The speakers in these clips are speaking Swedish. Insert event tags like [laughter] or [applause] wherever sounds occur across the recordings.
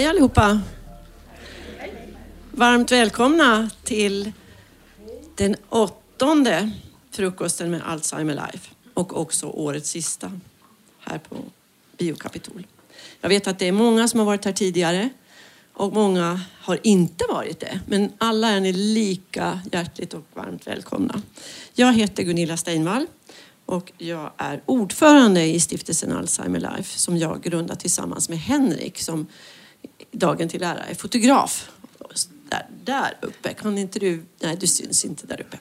Hej allihopa! Varmt välkomna till den åttonde frukosten med Alzheimer Life och också årets sista här på Biokapitol. Jag vet att det är många som har varit här tidigare och många har inte varit det. Men alla är ni lika hjärtligt och varmt välkomna. Jag heter Gunilla Steinvall och jag är ordförande i stiftelsen Alzheimer Life som jag grundat tillsammans med Henrik som dagen till ära är fotograf. Där, där uppe, kan inte du? Nej, du syns inte där uppe.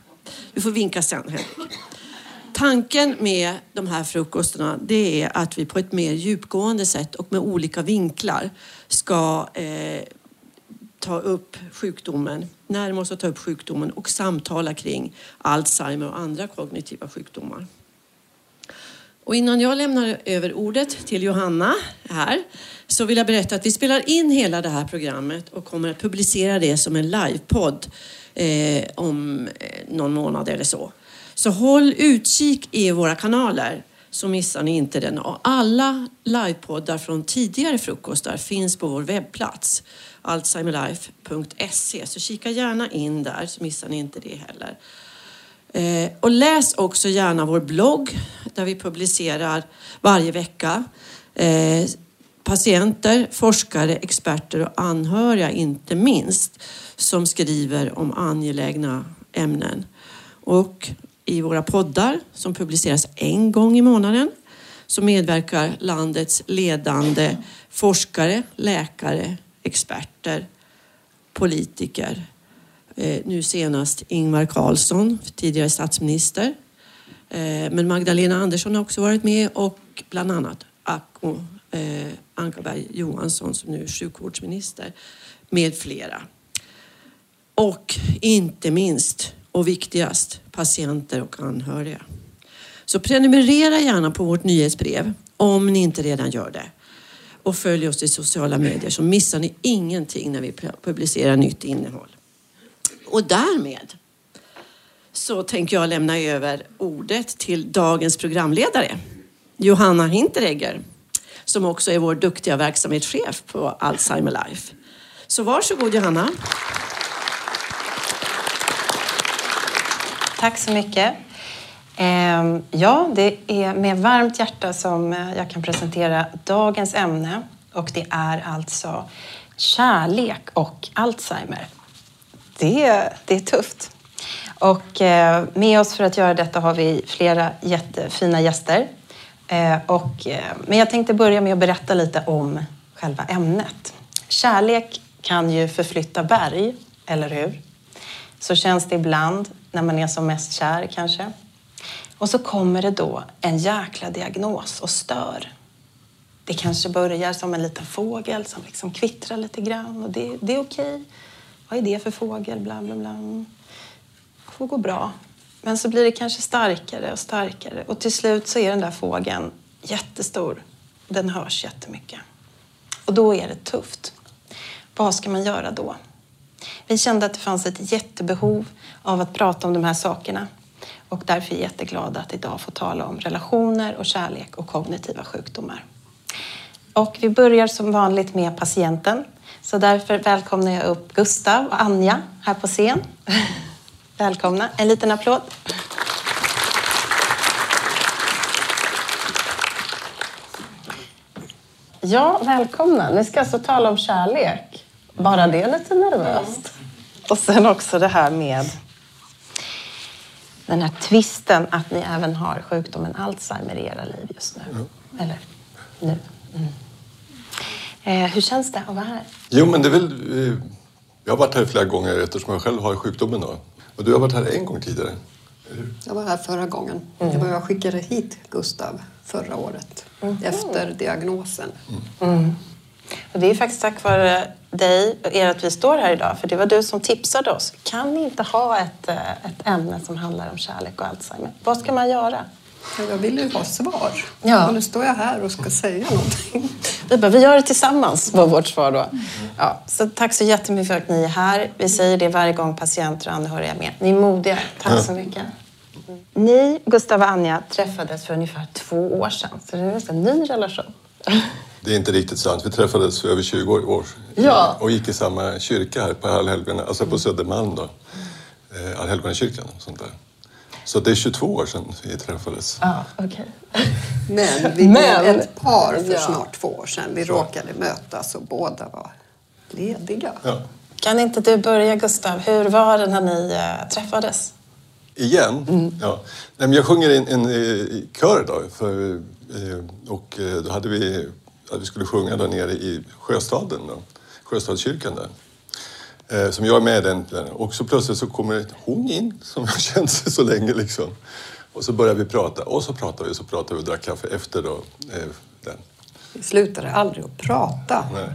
Du får vinka sen Henrik. Tanken med de här frukostarna det är att vi på ett mer djupgående sätt och med olika vinklar ska eh, ta upp sjukdomen, närma oss att ta upp sjukdomen och samtala kring Alzheimer och andra kognitiva sjukdomar. Och innan jag lämnar över ordet till Johanna här så vill jag berätta att vi spelar in hela det här programmet och kommer att publicera det som en livepodd eh, om eh, någon månad eller så. Så håll utkik i våra kanaler så missar ni inte den. Och alla livepoddar från tidigare frukostar finns på vår webbplats alzheimerlife.se så kika gärna in där så missar ni inte det heller. Eh, och läs också gärna vår blogg där vi publicerar varje vecka eh, patienter, forskare, experter och anhöriga inte minst som skriver om angelägna ämnen. Och i våra poddar som publiceras en gång i månaden så medverkar landets ledande forskare, läkare, experter, politiker. Eh, nu senast Ingvar Carlsson, tidigare statsminister. Eh, men Magdalena Andersson har också varit med och bland annat Acko eh, Ankarberg Johansson som nu är sjukvårdsminister med flera. Och inte minst och viktigast patienter och anhöriga. Så prenumerera gärna på vårt nyhetsbrev om ni inte redan gör det. Och följ oss i sociala medier så missar ni ingenting när vi publicerar nytt innehåll. Och därmed så tänker jag lämna över ordet till dagens programledare, Johanna Hinteregger, som också är vår duktiga verksamhetschef på Alzheimer Life. Så varsågod Johanna. Tack så mycket. Ehm, ja, det är med varmt hjärta som jag kan presentera dagens ämne och det är alltså kärlek och Alzheimer. Det, är, det är tufft. Och eh, med oss för att göra detta har vi flera jättefina gäster. Eh, och, eh, men jag tänkte börja med att berätta lite om själva ämnet. Kärlek kan ju förflytta berg, eller hur? Så känns det ibland när man är som mest kär kanske. Och så kommer det då en jäkla diagnos och stör. Det kanske börjar som en liten fågel som liksom kvittrar lite grann och det, det är okej. Vad är det för fågel? Bla, bla, bla. Det får gå bra. Men så blir det kanske starkare och starkare och till slut så är den där fågeln jättestor. Den hörs jättemycket. Och då är det tufft. Vad ska man göra då? Vi kände att det fanns ett jättebehov av att prata om de här sakerna och därför är jag jätteglad att idag få tala om relationer och kärlek och kognitiva sjukdomar. Och vi börjar som vanligt med patienten. Så därför välkomnar jag upp Gustav och Anja här på scen. Välkomna. En liten applåd. Ja, välkomna. Ni ska alltså tala om kärlek. Bara det är lite nervöst. Och sen också det här med den här twisten att ni även har sjukdomen Alzheimer i era liv just nu. Mm. Eller nu. Mm. Eh, hur känns det att vara här? Jo, men det är väl... Eh, jag har varit här flera gånger eftersom jag själv har sjukdomen. Då. Och du har varit här en gång tidigare. Jag var här förra gången. Mm. Det var jag skickade hit Gustav förra året mm. efter diagnosen. Mm. Och det är faktiskt tack vare dig och er att vi står här idag. För det var du som tipsade oss. Kan ni inte ha ett, eh, ett ämne som handlar om kärlek och Alzheimer? Vad ska man göra? Jag vill ju ha svar. Ja. Och nu står jag här och ska säga någonting. Vi, bara, vi gör det tillsammans, var vårt svar då. Ja, så tack så jättemycket för att ni är här. Vi säger det varje gång patienter och anhöriga är med. Ni är modiga. Tack så mycket. Ni, Gustav och Anja, träffades för ungefär två år sedan. Så det är en ny relation. Det är inte riktigt sant. Vi träffades för över 20 år Ja. och gick i samma kyrka här på Allhelgona, alltså på Södermalm då. Eh, Allhelgonakyrkan och sånt där. Så det är 22 år sedan vi träffades. Ja, okej. [laughs] Men vi Men- var ett par för Ja. snart två år sedan. Vi råkade mötas och båda var lediga. Ja. Kan inte du börja Gustav? Hur var det när ni eh, träffades? Igen? Ja. Nej, men jag sjunger i en, en, eh, kör då. För, eh, och eh, då hade vi att vi skulle sjunga där nere i Sjöstaden, då. Sjöstadskyrkan där. Eh, som jag är med i den. Och så plötsligt så kommer hon in som jag [laughs] känt sig så länge liksom. Och så börjar vi prata och så pratar vi och så pratar vi och drack kaffe efter då. Eh, den. Vi slutade aldrig att prata Nej.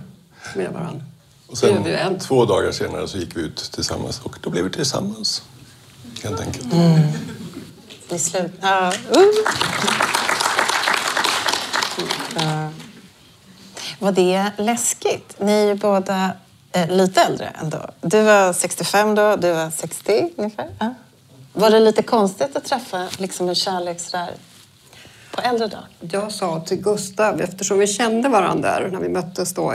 med varandra. Och sen två dagar senare så gick vi ut tillsammans och då blev vi tillsammans. Helt enkelt. Ni slut... Ja. Uh. Ja. Var det läskigt? Ni är ju båda Eh, lite äldre ändå. Du var 65 då, du var 60 ungefär. Ja. Var det lite konstigt att träffa liksom en kärlek sådär på äldre dag? Jag sa till Gustav, eftersom vi kände varandra där när vi möttes då,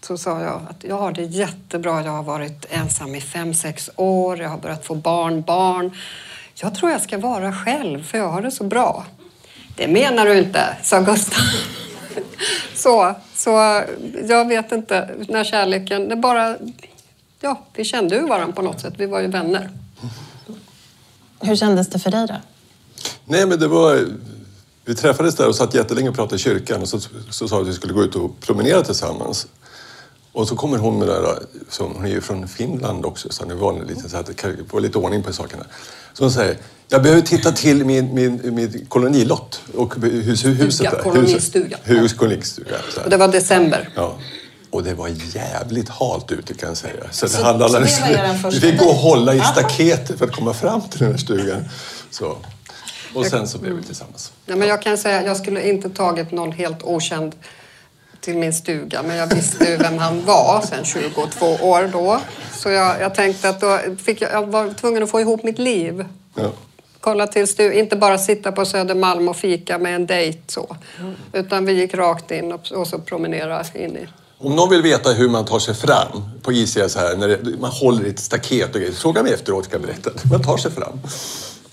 så sa jag att jag har det jättebra. Jag har varit ensam i fem, sex år. Jag har börjat få barn, barn. Jag tror jag ska vara själv, för jag har det så bra. Det menar du inte, sa Gustav. [laughs] Så, så jag vet inte, när kärleken, det bara... Ja, vi kände ju varandra på något sätt. Vi var ju vänner. Hur kändes det för dig då? Nej, men det var... Vi träffades där och satt jättelänge och pratade i kyrkan och så, så sa vi att vi skulle gå ut och promenera tillsammans. Och så kommer hon med det där, som, hon är ju från Finland också, så nu var det lite så att det få lite ordning på sakerna. Så hon säger, jag behöver titta till min, min, min kolonilott och hus, huset där. kolonistuga. Hus, kolonistuga. Och det var december. Ja. Och det var jävligt halt ute kan jag säga. Så, Så- det handlade, så det var er första vi fick gå och hålla i staketet för att komma fram till den här stugan. Så. Och sen så blev vi tillsammans. Ja, men jag kan säga, jag skulle inte tagit någon helt okänd till min stuga, men jag visste ju vem han var sen 22 år då. Så jag, jag tänkte att då fick jag, jag var tvungen att få ihop mitt liv. Ja. Kolla till stu, inte bara sitta på Södermalm och fika med en dejt så. Utan vi gick rakt in och, och så promenerade in i... Om någon vill veta hur man tar sig fram på så här, när det, man håller i ett staket och grejer, fråga mig efteråt ska jag berätta. Man tar sig fram.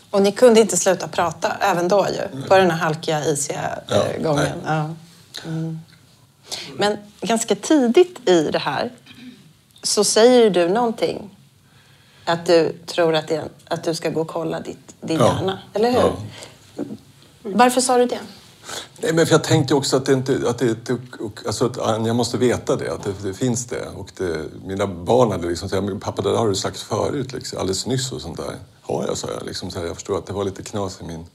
Och ni kunde inte sluta prata även då ju, på den här halkiga, isiga Ja, eh, gången. nej. Ja. Mm. Men ganska tidigt i det här så säger du någonting. Att du tror att, det, att du ska gå och kolla ditt, din Ja. hjärna, eller hur? Ja. Varför sa du det? Nej, men för jag tänkte också att det inte... Att det, alltså att jag måste veta det, att det, det finns det. Och det, mina barn hade liksom sagt, "Men pappa det där har du sagt förut, liksom, alldeles nyss och sånt där. Har jag, sa jag. Liksom, så här, jag förstår att det var lite knas i min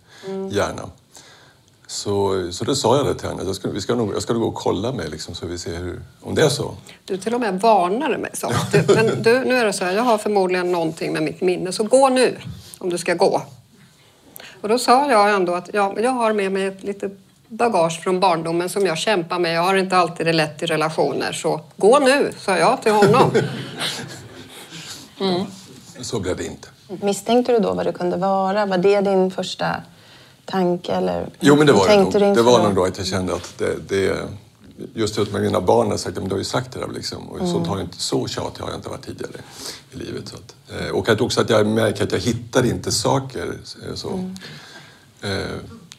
hjärna. Så, så då sa jag det till henne, jag ska, vi ska nog, jag ska nog gå och kolla mig liksom, så vi ser hur, om det är så. Du till och med varnade mig. Så. Du, men du, nu är det så här, jag har förmodligen någonting med mitt minne, så gå nu om du ska gå. Och då sa jag ändå att ja, jag har med mig ett litet bagage från barndomen som jag kämpar med. Jag har inte alltid det lätt i relationer, så gå nu, sa jag till honom. [laughs] Så blev det inte. Misstänkte du då vad det kunde vara? Var det din första tanke? Eller Jo, men det var det nog. Det var nog då att jag kände att det... det just det med mina barn har sagt att du har ju sagt det där liksom. Och sånt har jag inte, så tjatig har jag inte varit tidigare i livet. Så att, eh, och att också att jag märker att jag hittar inte saker. eh, Så. Eh,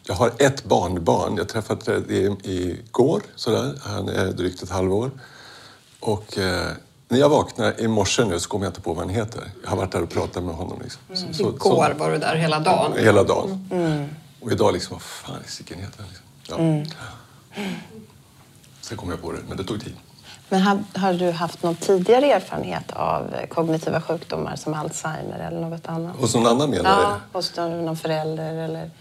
Jag har ett barnbarn. Jag träffade det i- igår, sådär. Han är drygt ett halvår. Och eh, när jag vaknar i morse nu så kommer jag inte på vad han heter. Jag har varit där och pratat med honom. Liksom. Så, så, Igår var du där hela dagen. Hela dagen. Och idag liksom, vad fan sicken heter han? Liksom. Ja. Sen kom jag på det, men det tog tid. Men har, har du haft någon tidigare erfarenhet av eh, kognitiva sjukdomar som Alzheimer eller något annat? Hos någon annan menar Ja, hos någon förälder eller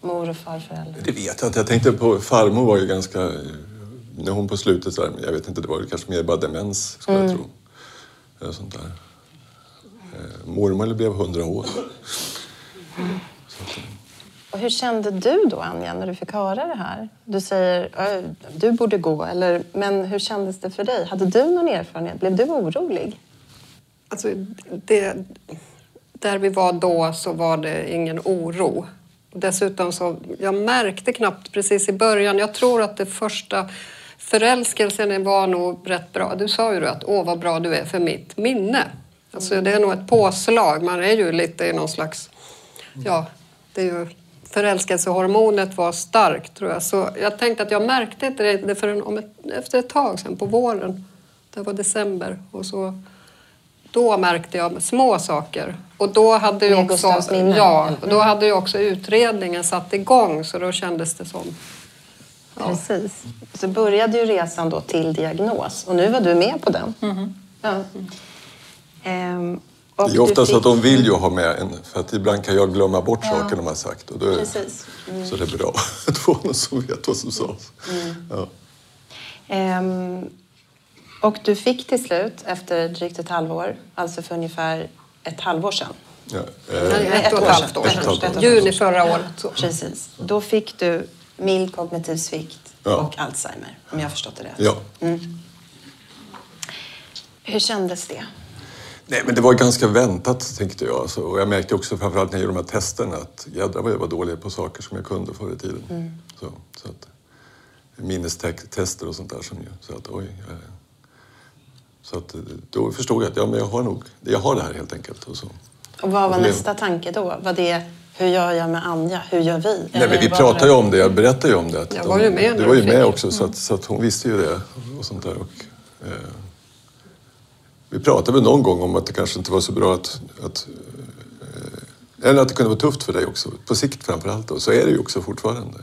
mor och farförälder. Det vet jag inte. Jag tänkte på farmor var ju ganska... När hon på slutet så här, jag vet inte, det var kanske mer bara demens skulle jag tro. Eller sånt där. Eh, Mormor blev hundra år. Och hur kände du då, Anja, när du fick höra det här? Du säger du borde gå, eller, men hur kändes det för dig? Hade du någon erfarenhet? Blev du orolig? Alltså, det, där vi var då så var det ingen oro. dessutom så, jag märkte knappt precis i början, jag tror att det första förälskelsen var nog rätt bra. Du sa ju att åh vad bra du är för mitt minne. Alltså det är nog ett påslag, man är ju lite i någon slags, ja, det är ju förälskelsehormonet var starkt tror jag. Så jag tänkte att jag märkte inte det förrän ett, efter ett tag sen på våren. Det var december och så då märkte jag små saker. Och då hade ju också, ja, och då hade ju också utredningen satt igång så då kändes det som Precis. Så började ju resan då till diagnos och nu var du med på den. Ja. Ehm, och Det är ofta så att de vill ju ha med en, för att ibland kan jag glömma bort Ja. saker de har sagt. Och då är, Precis. Mm. Så det är bra [laughs] att få någon som vet vad som sades. Ja. Ehm, och du fick till slut, efter drygt ett halvår, alltså för ungefär ett halvår sedan, Ja. Eh, ett och ett halvt år Ett och ett halvt år. Juni förra året. Så. precis. Då fick du mild kognitiv svikt Ja. och Alzheimer, om jag har förstått det rätt. ja. Hur kändes det? Nej, men det var ganska väntat tänkte jag. Alltså, och jag märkte också framförallt när jag gjorde de här testerna att jädrar vad jag var dålig på saker som jag kunde förr i tiden. Så, så att, minnestester och sånt där som ju, så att oj. eh, Så att då förstod jag att ja, men jag har nog, jag har det här helt enkelt. Och så. Och vad var nästa tanke då? Var det, hur gör jag med Anja? Hur gör vi? Nej, men Eller vi pratade det- ju om det, jag berättade ju om det. Att Jag var ju med Du var ju med också så att, så att hon visste ju det. Och sånt där. Och, eh, vi pratade väl någon gång om att det kanske inte var så bra att, att eh, eller att det kunde vara tufft för dig också, på sikt framför allt. Och så är det ju också fortfarande.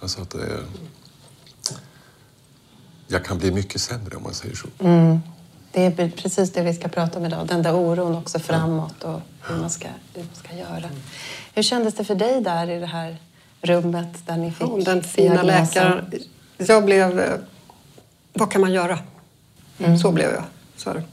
Alltså att det är, jag kan bli mycket sämre om man säger så. Det är precis det vi ska prata om idag. Den där oron också framåt och hur man ska, hur man ska göra. Hur kändes det för dig där i det här rummet där ni fick Ja, den fina läkaren. Jag blev... eh, Vad kan man göra? Så blev jag. Så är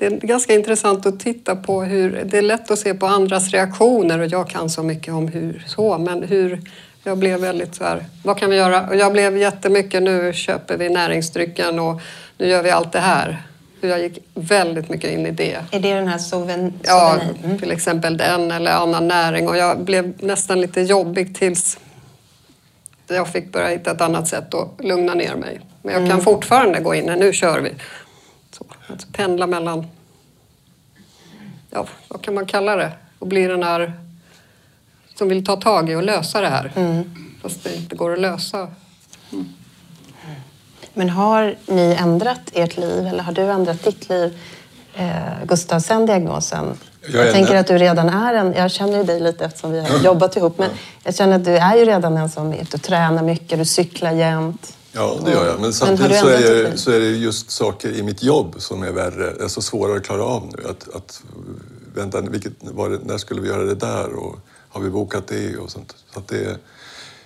det. är ganska intressant att titta på hur... Det är lätt att se på andras reaktioner och jag kan så mycket om hur så, men hur... Jag blev väldigt så här, vad kan vi göra? Och jag blev jättemycket, nu köper vi näringsdrycken och nu gör vi allt det här. Jag gick väldigt mycket in i det. Är det den här souven, Ja? Mm. till exempel den eller annan näring. Och jag blev nästan lite jobbig tills jag fick börja hitta ett annat sätt att lugna ner mig. Men jag kan fortfarande gå in, nu kör vi. Att pendla mellan, ja, vad kan man kalla det? Och bli den här som vill ta tag i och lösa det här. Fast det inte går att lösa. Men har ni ändrat ert liv eller har du ändrat ditt liv, eh, Gustav, sen diagnosen? Jag Jag, tänker att du redan är en, jag känner ju dig lite eftersom vi har jobbat ihop, men jag känner att du är ju redan en som är ute och tränar mycket, du cyklar jämt. Ja, det gör jag. Men samtidigt du så, är, så är det just saker i mitt jobb som är värre, är så svårare att klara av nu. Att, att vänta, vilket, var det, när skulle vi göra det där och har vi bokat det och sånt. Så att det,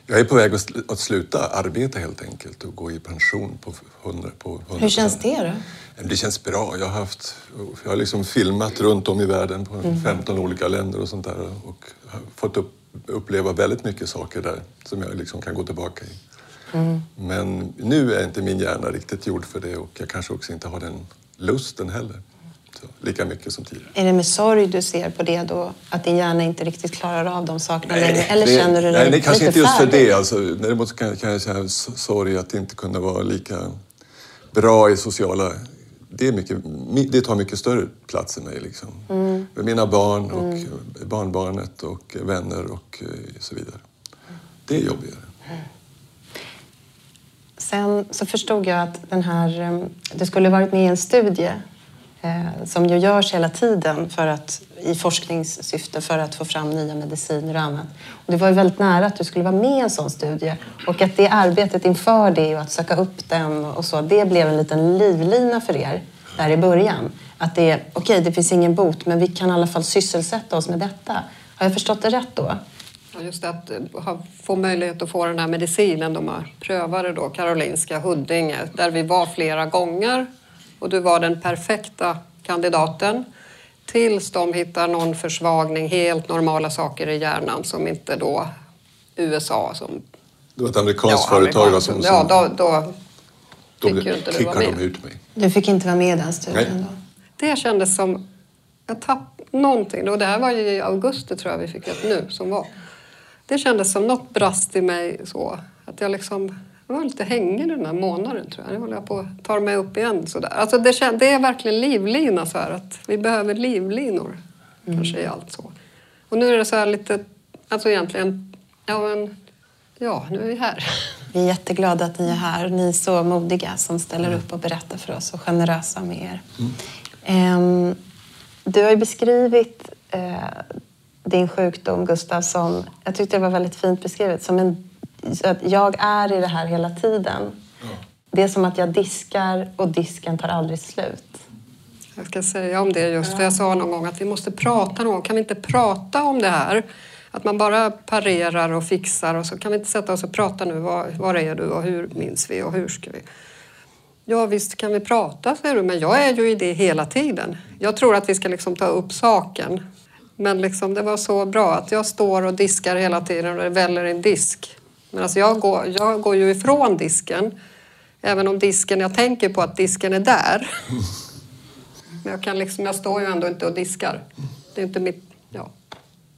jag är på väg att, sl- att sluta arbeta helt enkelt och gå i pension på 100 på 100 Hur känns det då? Men Det känns bra. Jag har, haft, jag har liksom filmat runt om i världen på Mm. 15 olika länder och sånt där och fått upp, uppleva väldigt mycket saker där som jag liksom kan gå tillbaka i. Mm. Men nu är inte min hjärna riktigt gjord för det och jag kanske också inte har den lusten heller. Så, lika mycket som tidigare. Är det med sorg du ser på det då? Att din hjärna inte riktigt klarar av de sakerna längre? Eller det, känner du dig nej, nej, kanske inte just för det. Alltså, däremot kan, kan jag känna sorg att inte kunna vara lika bra i sociala... Det, är mycket, det tar mycket större plats i mig. Liksom. Mm. Med mina barn och barnbarnet och vänner och eh, så vidare. Det är jobbigare. Sen så förstod jag att den här, ehm, du skulle varit med i en studie eh, som ju görs hela tiden för att, i forskningssyfte för att få fram nya mediciner och annat. Och det var ju väldigt nära att du skulle vara med i en sån studie och att det arbetet inför det och att söka upp den och så, det blev en liten livlina för er där i början. Att det är, okej, det finns ingen bot, men vi kan i alla fall sysselsätta oss med detta. Har jag förstått det rätt då? Ja, just det, att eh, få möjlighet att få den här medicinen. De har prövade då Karolinska Huddinge där vi var flera gånger och du var den perfekta kandidaten tills de hittar någon försvagning, helt normala saker i hjärnan som inte då USA som... Det var ett amerikanskt företag då, som, som Ja, då, då då fick ju inte du vara med. de ut mig. Du fick inte vara med i den studien Nej. då? Det kändes som... Jag tapp, någonting. Och det här var ju i augusti tror jag vi fick ett nu som var. Det kändes som något brast i mig så. Att jag liksom jag var lite hängig den här månaden tror jag. Nu håller jag på att ta mig upp igen sådär. Alltså det, det är verkligen livlina så här att vi behöver livlinor. Kanske i allt så. Och nu är det så här lite, alltså egentligen, ja men, ja nu är vi här. [laughs] Vi är jätteglada att ni är här. Ni är så modiga som ställer upp och berättar för oss och generösa med er. Ehm, du har ju beskrivit eh, din sjukdom, Gustav, som... Jag tyckte det var väldigt fint beskrivet. Som en, att jag är i det här hela tiden. Det är som att jag diskar och disken tar aldrig slut. Jag ska säga om det just, för jag sa någon gång att vi måste prata någon gång. Kan vi inte prata om det här? Att man bara parerar och fixar och så kan vi inte sätta oss och prata nu. Var, var är du och hur minns vi och hur ska vi? Ja visst kan vi prata, säger du, men jag är ju i det hela tiden. Jag tror att vi ska liksom ta upp saken. Men liksom, det var så bra att jag står och diskar hela tiden och det väller en disk. Men alltså jag, går, jag går ju ifrån disken. Även om disken, jag tänker på att disken är där. [laughs] Men jag, kan liksom, jag står ju ändå inte och diskar. Det är inte mitt... Ja.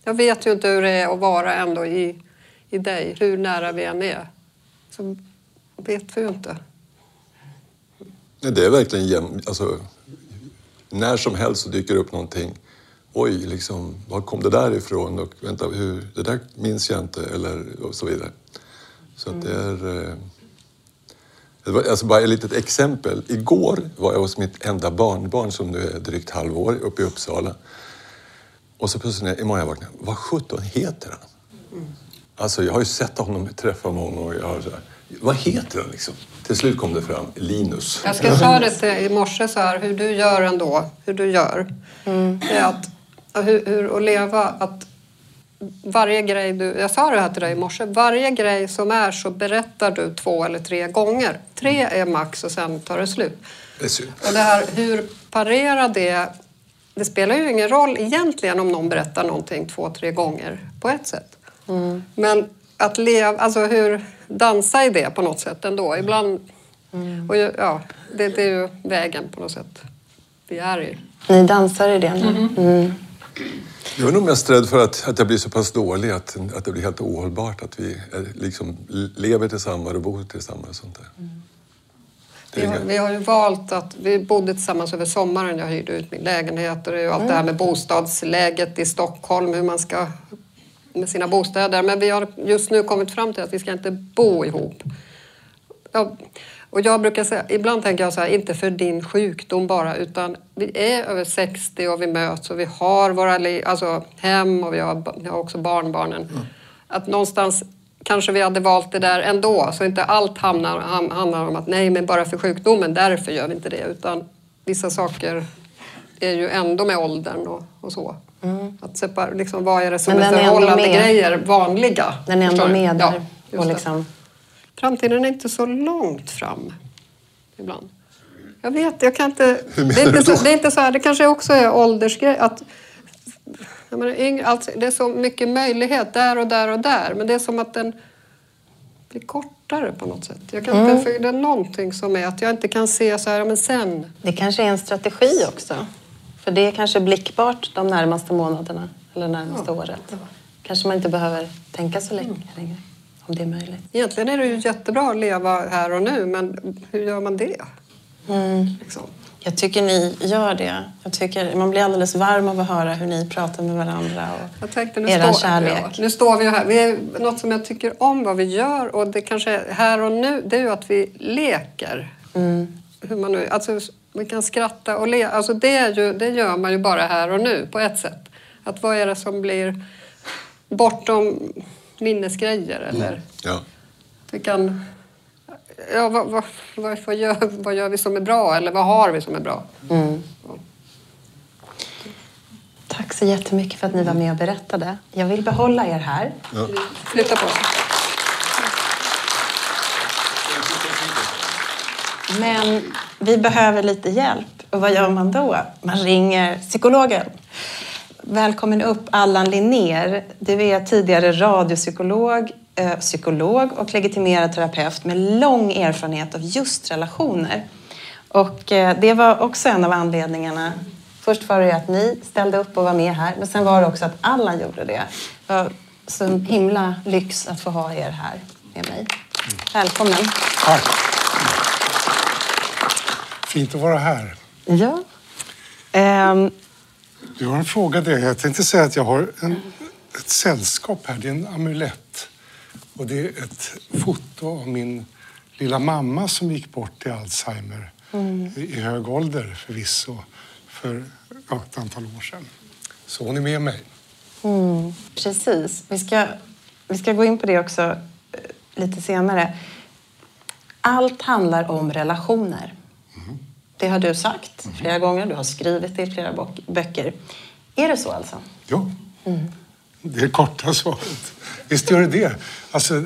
Jag vet ju inte hur det är att vara ändå i, i dig, hur nära vi än är. Så vet vi ju inte. Det är verkligen jäm, alltså, när som helst så dyker upp någonting. Oj, liksom, var kom det där ifrån? Och vänta, hur, det där minns jag inte. Eller och så vidare. Så att det är... eh, Det var, alltså bara ett litet exempel. Igår var jag hos mitt enda barnbarn som nu är drygt halvår uppe i Uppsala. Och så plötsligt när- imorgon jag vaknade, vad sjutton heter han? Alltså jag har ju sett honom träffa honom många gånger. Jag har så här, vad heter han liksom? Till slut kom det fram, Linus. Jag ska ta det till i morse så här, hur du gör ändå, hur du gör. Det är att, hur, hur att leva, att varje grej du, jag sa det här till dig i morse, varje grej som är så berättar du två eller tre gånger. Tre är max och sen tar det slut. Det är synd. Och det här, hur parera det, det spelar ju ingen roll egentligen om någon berättar någonting två, tre gånger på ett sätt. Men att leva, alltså hur, dansa i det på något sätt ändå. Ibland, och ju- ja, det, det är ju vägen på något sätt vi är i. Ni dansar i det nu. Mm. Jag är nog mest rädd för att, att jag blir så pass dålig att, att det blir helt ohållbart. Att vi är, liksom lever tillsammans och bor tillsammans. Och sånt där. Det Vi har, vi har ju valt att, vi bodde tillsammans över sommaren. Jag hyrde ut min lägenhet och det är ju allt det här med bostadsläget i Stockholm, hur man ska med sina bostäder. Men vi har just nu kommit fram till att vi ska inte bo ihop. Ja, och jag brukar säga, ibland tänker jag så här, inte för din sjukdom bara, utan vi är över 60 och vi möts och vi har våra liv, alltså hem och vi har, vi har också barnbarnen. Att någonstans kanske vi hade valt det där ändå, så inte allt hamnar, ham, handlar om att nej, men bara för sjukdomen, därför gör vi inte det, utan vissa saker är ju ändå med åldern och, och så. Att separ, liksom, vad är det som Men är förhållande grejer, vanliga? Den är ändå med Ja, där. och liksom, Framtiden är inte så långt fram ibland. Jag vet, jag kan inte... Hur menar Det är inte, så, det är inte så här, det kanske också är åldersgrej. Att, jag menar, yng- alltså, det är så mycket möjlighet där och där och där. Men det är som att den blir kortare på något sätt. Jag kan inte, för det är någonting som är att jag inte kan se så här, ja, men sen. det kanske är en strategi också. För det är kanske blickbart de närmaste månaderna eller närmaste året. Kanske man inte behöver tänka så länge längre. Om det är möjligt. Egentligen är det ju jättebra att leva här och nu, men hur gör man det? Liksom. Jag tycker ni gör det. Jag tycker man blir alldeles varm av att höra hur ni pratar med varandra och Jag tänkte, nu, står, kärlek. ja, nu står vi ju här. Vi är, något som jag tycker om vad vi gör och det kanske är här och nu, det är ju att vi leker. Hur man nu, alltså, vi kan skratta och le. Alltså, det, är ju, det gör man ju bara här och nu på ett sätt. Att vad är det som blir bortom minnesgrejer eller ja. vi kan... Ja, vad, vad, vad, vad, gör, vad gör vi som är bra eller vad har vi som är bra? Tack så jättemycket för att ni var med och berättade. Jag vill behålla er här. Flytta på. Men vi behöver lite hjälp. Och vad gör man då? Man ringer psykologen. Välkommen upp Allan Linnér. Du är tidigare radiopsykolog, eh, psykolog och legitimerad terapeut med lång erfarenhet av just relationer. Och eh, det var också en av anledningarna Först var det att ni ställde upp och var med här, men sen var det också att alla gjorde det. Det var så himla lyx att få ha er här med mig. Välkommen. Tack. Fint att vara här. Ja. Ehm, Jag har en fråga dig. Jag tänkte säga att jag har en, ett sällskap här. Det är en amulett. Och det är ett foto av min lilla mamma som gick bort i Alzheimer i hög ålder förvisso för ja, ett antal år sedan. Så hon är med mig. Precis. Vi ska, vi ska gå in på det också eh, lite senare. Allt handlar om relationer. Det har du sagt flera gånger. Du har skrivit det i flera böcker. Är det så alltså? Ja, det är korta svaret. Visst gör det det. Alltså,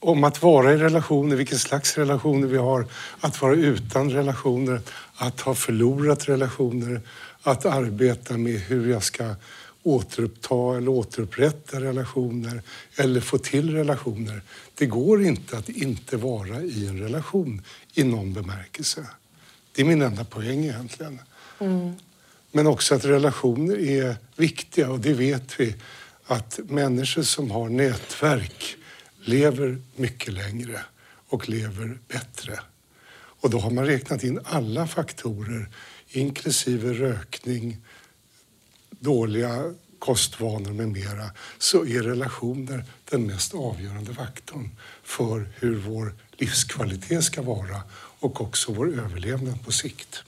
om att vara i relationer, vilken slags relationer vi har, att vara utan relationer, att ha förlorat relationer, att arbeta med hur jag ska återuppta eller återupprätta relationer eller få till relationer. Det går inte att inte vara i en relation i någon bemärkelse. Det är min enda poäng egentligen. Men också att relationer är viktiga och det vet vi att människor som har nätverk lever mycket längre och lever bättre. Och då har man räknat in alla faktorer inklusive rökning, dåliga kostvanor med mera så är relationer den mest avgörande faktorn för hur vår livskvalitet ska vara och också vår överlevnad på sikt.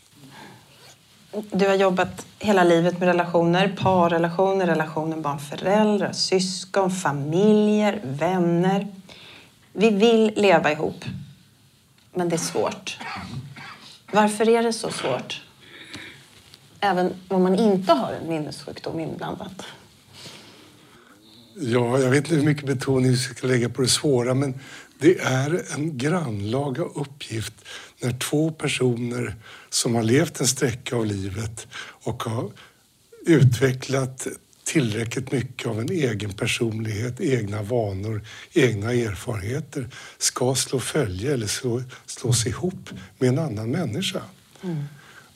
Du har jobbat hela livet med relationer, parrelationer, relationer barn-föräldrar, syskon, familjer, vänner. Vi vill leva ihop, men det är svårt. Varför är det så svårt? Även om man inte har en minnessjukdom inblandat. Ja, jag vet inte hur mycket betoning vi ska lägga på det svåra men det är en grannlaga uppgift när två personer som har levt en sträcka av livet och har utvecklat tillräckligt mycket av en egen personlighet, egna vanor, egna erfarenheter ska slå följe eller slå, slås ihop med en annan människa.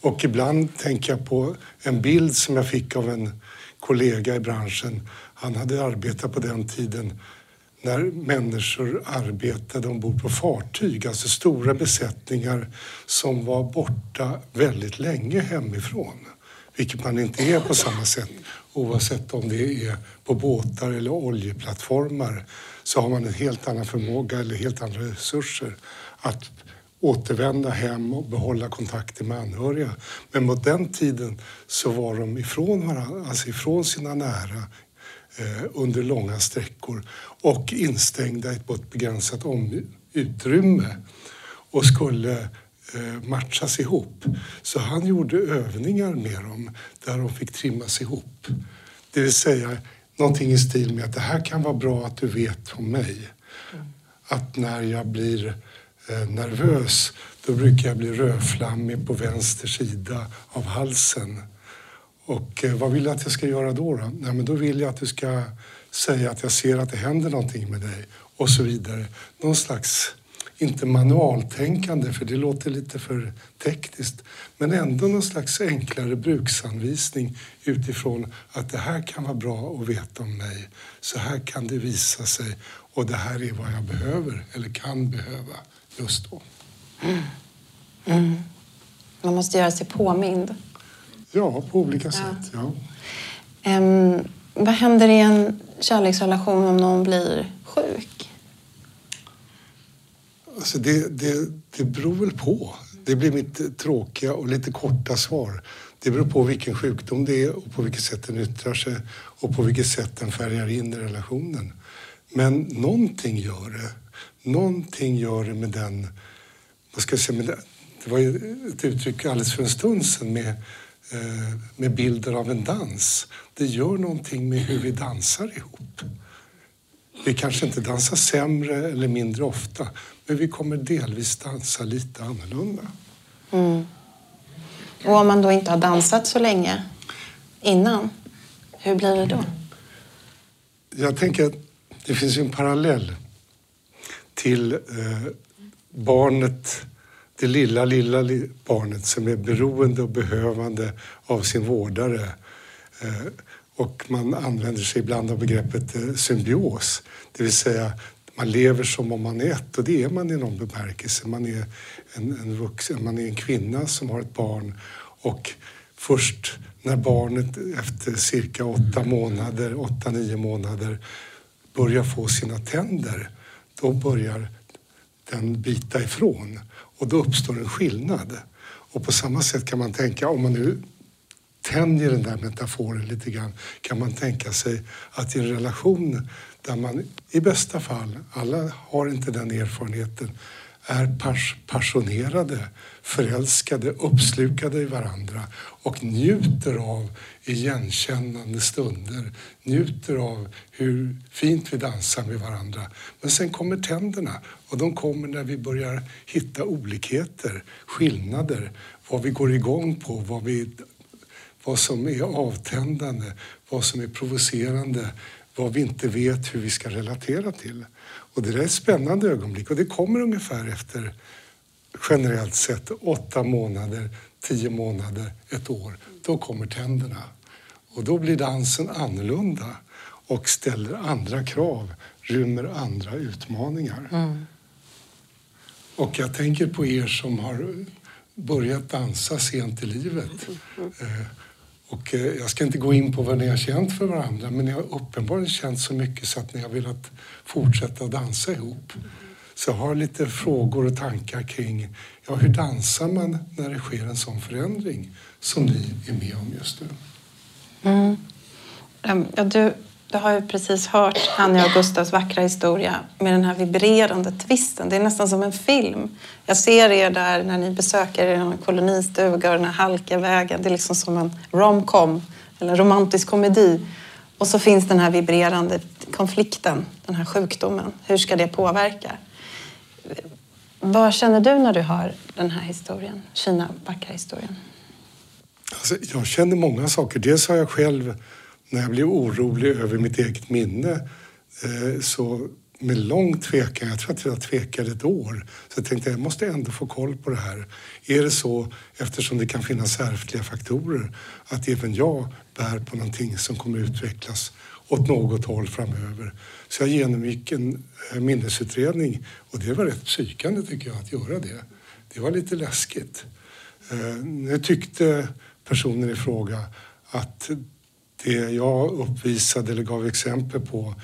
Och ibland tänker jag på en bild som jag fick av en kollega i branschen. Han hade arbetat på den tiden när människor arbetade ombord på fartyg, alltså stora besättningar som var borta väldigt länge hemifrån. Vilket man inte är på samma sätt oavsett om det är på båtar eller oljeplattformar så har man en helt annan förmåga eller helt andra resurser att återvända hem och behålla kontakten med anhöriga. Men på den tiden så var de ifrån varandra, alltså ifrån sina nära under långa sträckor och instängda på ett begränsat utrymme och skulle eh, matchas ihop. Så han gjorde övningar med dem där de fick trimmas ihop. Det vill säga någonting i stil med att det här kan vara bra att du vet om mig. Att när jag blir eh, nervös då brukar jag bli rödflammig på vänster sida av halsen. Och eh, vad vill du att jag ska göra då? Då, Nej, men då vill jag att du ska säga att jag ser att det händer någonting med dig och så vidare. Någon slags, inte manualtänkande för det låter lite för tekniskt, men ändå någon slags enklare bruksanvisning utifrån att det här kan vara bra att veta om mig. Så här kan det visa sig och det här är vad jag behöver eller kan behöva just då. Mm. Mm. Man måste göra sig påmind. Ja, på olika sätt. Ja. Ehm, vad händer i en kärleksrelation om någon blir sjuk? Alltså det, det, det beror väl på. Det blir mitt tråkiga och lite korta svar. Det beror på vilken sjukdom det är och på vilket sätt den yttrar sig och på vilket sätt den färgar in i relationen. Men någonting gör det. Någonting gör det med den... Vad ska jag säga? Med det, det var ju ett uttryck alldeles för en stund sedan med, med bilden av en dans. Det gör någonting med hur vi dansar ihop. Vi kanske inte dansar sämre eller mindre ofta, men vi kommer delvis dansa lite annorlunda. Och om man då inte har dansat så länge innan, hur blir det då? Jag tänker att det finns en parallell till eh, barnet det lilla, lilla barnet som är beroende och behövande av sin vårdare. Eh, och man använder sig ibland av begreppet eh, symbios, det vill säga man lever som om man är ett och det är man i någon bemärkelse. Man är en, en vuxen, man är en kvinna som har ett barn och först när barnet efter cirka åtta månader, åtta, nio månader börjar få sina tänder, då börjar den bita ifrån och då uppstår en skillnad. Och på samma sätt kan man tänka, om man nu tänjer den där metaforen lite grann, kan man tänka sig att i en relation där man i bästa fall, alla har inte den erfarenheten, är passionerade, förälskade, uppslukade i varandra och njuter av igenkännande stunder, njuter av hur fint vi dansar med varandra. Men sen kommer tänderna och de kommer när vi börjar hitta olikheter, skillnader, vad vi går igång på, vad, vi, vad som är avtändande, vad som är provocerande, vad vi inte vet hur vi ska relatera till. Och det är ett spännande ögonblick och det kommer ungefär efter generellt sett åtta månader, tio månader, ett år. Då kommer tänderna. Och då blir dansen annorlunda och ställer andra krav, rymmer andra utmaningar. Mm. Och jag tänker på er som har börjat dansa sent i livet. Mm. Eh, och eh, jag ska inte gå in på vad ni har känt för varandra men ni har uppenbarligen känt så mycket så att ni har velat fortsätta dansa ihop. Så jag har lite frågor och tankar kring ja, hur dansar man när det sker en sån förändring som ni är med om just nu? Mm. Ehm, ja, du, du har ju precis hört Anja och Gustavs vackra historia med den här vibrerande twisten. Det är nästan som en film. Jag ser er där när ni besöker en kolonistuga och den här halka vägen. Det är liksom som en romcom eller en romantisk komedi. Och så finns den här vibrerande konflikten, den här sjukdomen. Hur ska det påverka? Vad känner du när du hör den här historien, Kina vackra historien? Alltså, jag känner många saker. Dels har jag själv när jag blev orolig över mitt eget minne eh, så med lång tvekan, jag tror att jag tvekade ett år, så jag tänkte jag måste ändå få koll på det här. Är det så, eftersom det kan finnas ärftliga faktorer, att även jag bär på någonting som kommer utvecklas åt något håll framöver? Så jag genomgick en eh, minnesutredning och det var rätt psykande tycker jag att göra det. Det var lite läskigt. Eh, nu tyckte personen i fråga att det jag uppvisade eller gav exempel på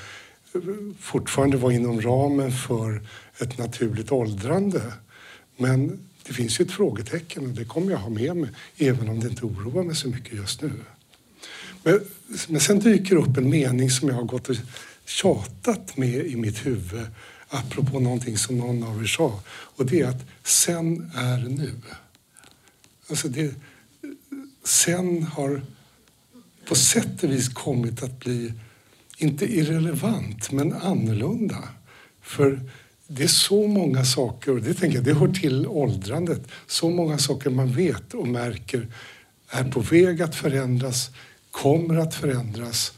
fortfarande var inom ramen för ett naturligt åldrande. Men det finns ju ett frågetecken och det kommer jag ha med mig även om det inte oroar mig så mycket just nu. Men, men sen dyker upp en mening som jag har gått och tjatat med i mitt huvud apropå någonting som någon av er sa och det är att sen är nu. Alltså det, sen har på sätt och vis kommit att bli, inte irrelevant, men annorlunda. För det är så många saker, och det tänker jag, det hör till åldrandet, så många saker man vet och märker är på väg att förändras, kommer att förändras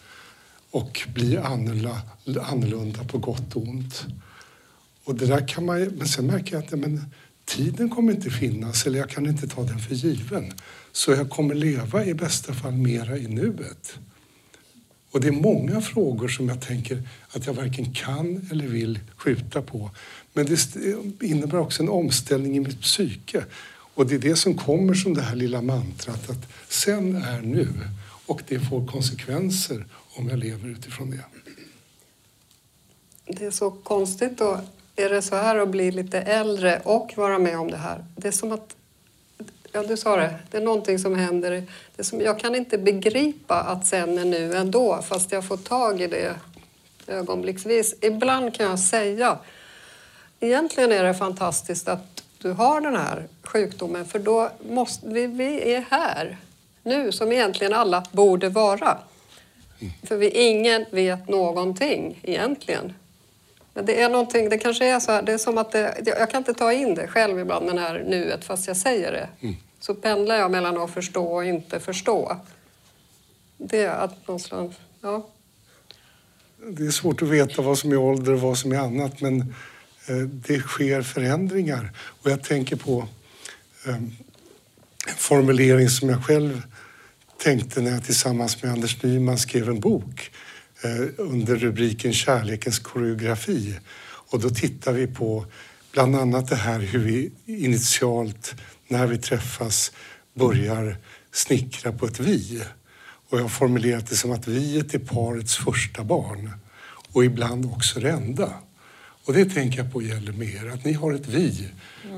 och bli annorlunda på gott och ont. Och det där kan man, men sen märker jag att men, tiden kommer inte finnas eller jag kan inte ta den för given. Så jag kommer leva i bästa fall mera i nuet. Och det är många frågor som jag tänker att jag varken kan eller vill skjuta på. Men det innebär också en omställning i mitt psyke. Och det är det som kommer som det här lilla mantrat att sen är nu. Och det får konsekvenser om jag lever utifrån det. Det är så konstigt då. Är det så här att bli lite äldre och vara med om det här? Det är som att Ja, du sa det. Det är någonting som händer. Det som, jag kan inte begripa att sen är nu ändå, fast jag får tag i det ögonblicksvis. Ibland kan jag säga, egentligen är det fantastiskt att du har den här sjukdomen, för då måste vi, vi är här nu, som egentligen alla borde vara. För vi, ingen vet någonting egentligen. Men det är någonting, det kanske är så här, det är som att det, jag kan inte ta in det själv ibland, den här nuet, fast jag säger det. Mm. Så pendlar jag mellan att förstå och inte förstå. Det är att någonstans, ja. Det är svårt att veta vad som är ålder och vad som är annat, men eh, det sker förändringar. Och jag tänker på eh, en formulering som jag själv tänkte när jag tillsammans med Anders Nyman skrev en bok eh, under rubriken Kärlekens koreografi. Och då tittar vi på bland annat det här hur vi initialt när vi träffas börjar snickra på ett vi. Och jag har formulerat det som att viet är parets första barn och ibland också det enda. Och det tänker jag på gäller med er, att ni har ett vi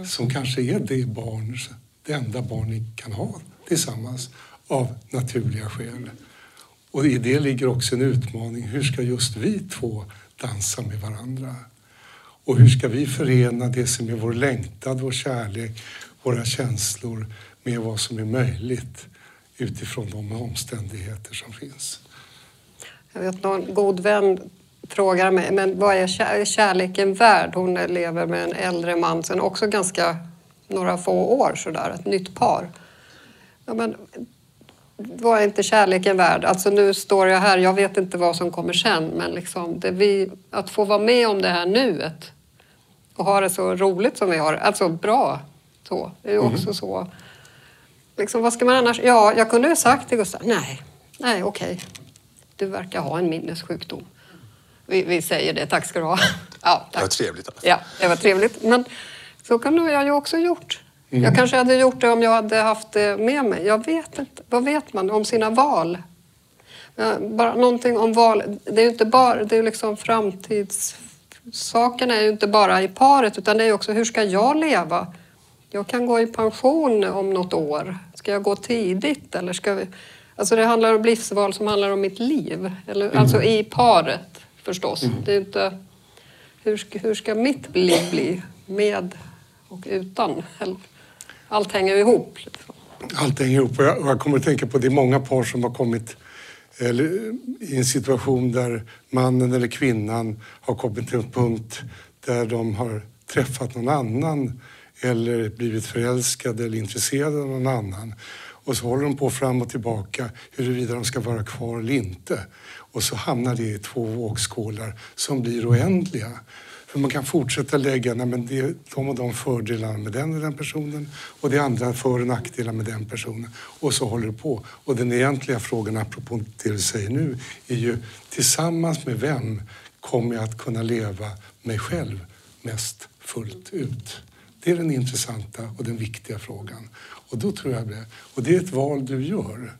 som kanske är det barn, det enda barn ni kan ha tillsammans av naturliga skäl. Och i det ligger också en utmaning. Hur ska just vi två dansa med varandra? Och hur ska vi förena det som är vår längtan, vår kärlek, våra känslor med vad som är möjligt utifrån de omständigheter som finns? Jag vet någon god vän frågar mig, men vad är kär kärleken värd? Hon lever med en äldre man sen också ganska några få år sådär, ett nytt par. Ja, men vad är inte kärleken värd? Alltså nu står jag här, jag vet inte vad som kommer sen, men liksom det vi, att få vara med om det här nuet och ha det så roligt som vi har, alltså bra så, det är ju också så. Liksom, vad ska man annars? Ja, jag kunde ju sagt till Gustav, nej, nej okej, du verkar ha en minnessjukdom. Vi, vi säger det, tack ska du ha. Ja, Det var tack. trevligt. Alltså. Ja, det var trevligt. Men så kunde jag ju också gjort. Jag kanske hade gjort det om jag hade haft det med mig. Jag vet inte. Vad vet man om sina val? Bara någonting om val. Det är ju inte bara, det är liksom framtidssakerna är ju inte bara i paret utan det är också hur ska jag leva? Jag kan gå i pension om något år. Ska jag gå tidigt eller ska vi... Alltså det handlar om livsval som handlar om mitt liv. Eller, Alltså i paret förstås. Det är inte... Hur ska, hur ska mitt liv bli med och utan? Allt hänger ihop. Liksom. Allt hänger ihop. Och jag, och jag kommer att tänka på det är många par som har kommit eller, i en situation där mannen eller kvinnan har kommit till en punkt där de har träffat någon annan eller blivit förälskade eller intresserade av någon annan. Och så håller de på fram och tillbaka huruvida de ska vara kvar eller inte. Och så hamnar det i två vågskålar som blir oändliga. För man kan fortsätta lägga nej, men det är de och de fördelarna med den och den personen och det är andra för och nackdelar med den personen. Och så håller det på. Och den egentliga frågan, apropå det du säger nu, är ju tillsammans med vem kommer jag att kunna leva mig själv mest fullt ut? Det är den intressanta och den viktiga frågan. Och då tror jag det. Och det är ett val du gör.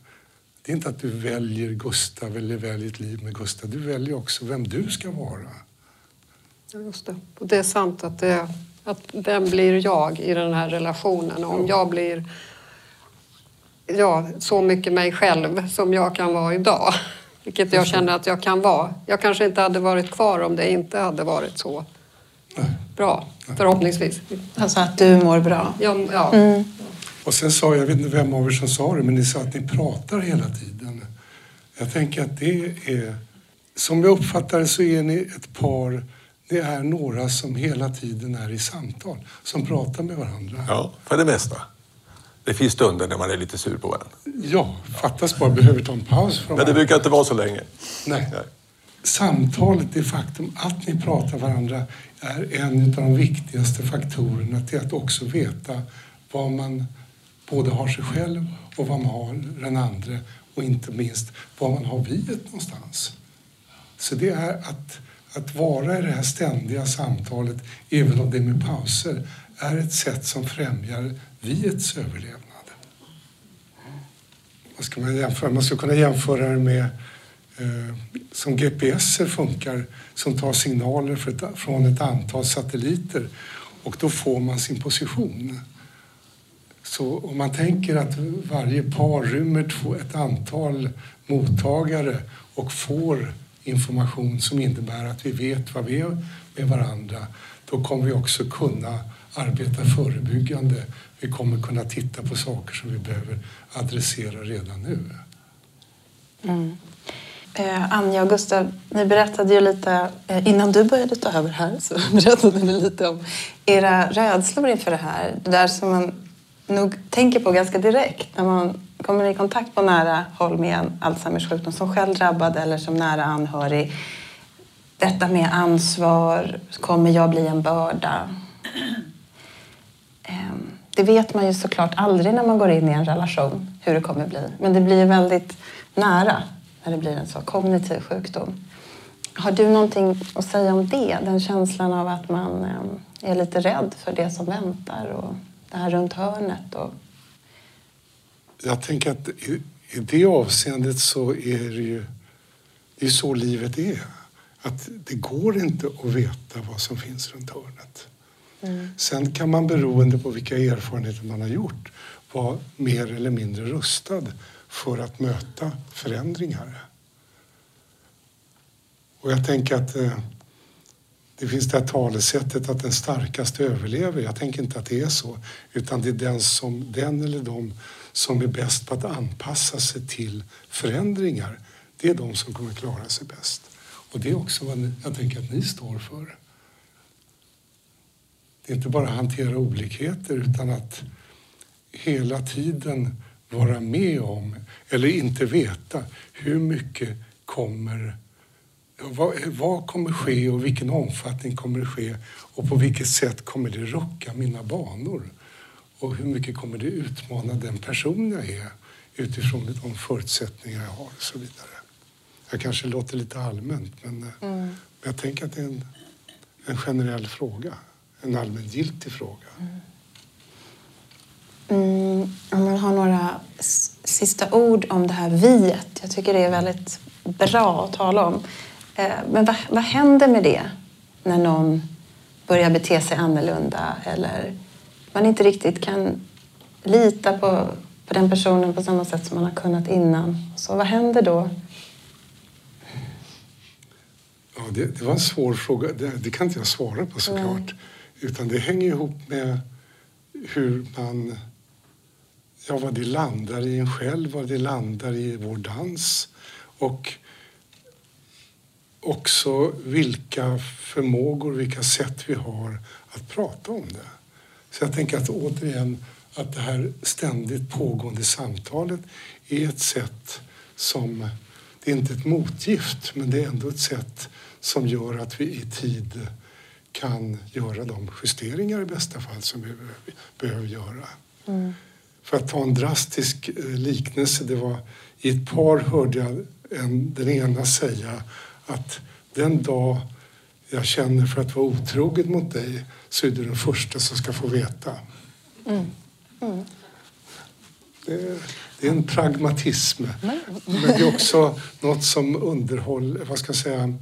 Det är inte att du väljer Gustav eller väljer ett liv med Gustav. Du väljer också vem du ska vara. Ja, just det. Och det är sant att, det, att vem blir jag i den här relationen? Och Om jag blir ja, så mycket mig själv som jag kan vara idag, [laughs] vilket jag känner att jag kan vara. Jag kanske inte hade varit kvar om det inte hade varit så bra, förhoppningsvis. Alltså att du mår bra. Ja, ja. Och sen sa jag, jag vet inte vem av er som sa det, men ni sa att ni pratar hela tiden. Jag tänker att det är, som jag uppfattar det så är ni ett par, det är några som hela tiden är i samtal, som pratar med varandra. Ja, för det mesta. Det finns stunder när man är lite sur på varandra. Ja, fattas bara behöver ta en paus från Men det varandra. brukar inte vara så länge. Nej. Nej. Samtalet, det faktum att ni pratar varandra är en av de viktigaste faktorerna till att också veta vad man både har sig själv och vad man har den andra och inte minst var man har viet någonstans. Så det är att, att vara i det här ständiga samtalet, även om det är med pauser, är ett sätt som främjar viets överlevnad. Vad ska man jämföra? Man ska kunna jämföra det med eh, som GPS funkar, som tar signaler för ett, från ett antal satelliter och då får man sin position. Så om man tänker att varje par rymmer två, ett antal mottagare och får information som innebär att vi vet vad vi är med varandra, då kommer vi också kunna arbeta förebyggande. Vi kommer kunna titta på saker som vi behöver adressera redan nu. Mm. Eh, Anja och Gustav, ni berättade ju lite, eh, innan du började ta över här, så [laughs] berättade ni lite om era rädslor inför det här. Det där som man nog tänker på ganska direkt när man kommer i kontakt på nära håll med en Alzheimers sjukdom som själv drabbad eller som nära anhörig. Detta med ansvar, kommer jag bli en börda? [clears throat] Ehm, det vet man ju såklart aldrig när man går in i en relation hur det kommer bli. Men det blir ju väldigt nära när det blir en så kognitiv sjukdom. Har du någonting att säga om det? Den känslan av att man eh, är lite rädd för det som väntar och det här runt hörnet. Och... Jag tänker att i, i det avseendet så är det ju det är så livet är. Att det går inte att veta vad som finns runt hörnet. Mm. Sen kan man beroende på vilka erfarenheter man har gjort vara mer eller mindre rustad för att möta förändringar. Och jag tänker att eh, det finns det här talesättet att den starkaste överlever. Jag tänker inte att det är så, utan det är den, som, den eller de som är bäst på att anpassa sig till förändringar. Det är de som kommer klara sig bäst. Och det är också vad ni, jag tänker att ni står för. Det är inte bara att hantera olikheter utan att hela tiden vara med om, eller inte veta, hur mycket kommer vad, vad kommer ske och vilken omfattning kommer det ske och på vilket sätt kommer det rucka mina banor? Och hur mycket kommer det utmana den person jag är utifrån de förutsättningar jag har och så vidare. Jag kanske låter lite allmänt men, eh, mm. jag tänker att det är en, en generell fråga, en allmängiltig fråga. Mm. Mm, om man har några sista ord om det här viet. Jag tycker det är väldigt bra att tala om. Eh, men vad, vad händer med det när någon börjar bete sig annorlunda eller man inte riktigt kan lita på, på den personen på samma sätt som man har kunnat innan? Så vad händer då? Ja, det, det var en svår fråga. Det, det, kan inte jag svara på såklart. Utan det hänger ihop med hur man... Ja, vad det landar i en själv, vad det landar i vår dans. Och också vilka förmågor, vilka sätt vi har att prata om det. Så jag tänker att återigen att det här ständigt pågående samtalet är ett sätt som, det är inte ett motgift, men det är ändå ett sätt som gör att vi i tid kan göra de justeringar i bästa fall som vi behöver göra. Mm. För att ta en drastisk eh, liknelse, det var i ett par hörde jag en, den ena säga att den dag jag känner för att vara otrogen mot dig så är du den första som ska få veta. Mm. Mm. Det, det, är en pragmatism. Men det är också något som underhåller, vad ska jag säga,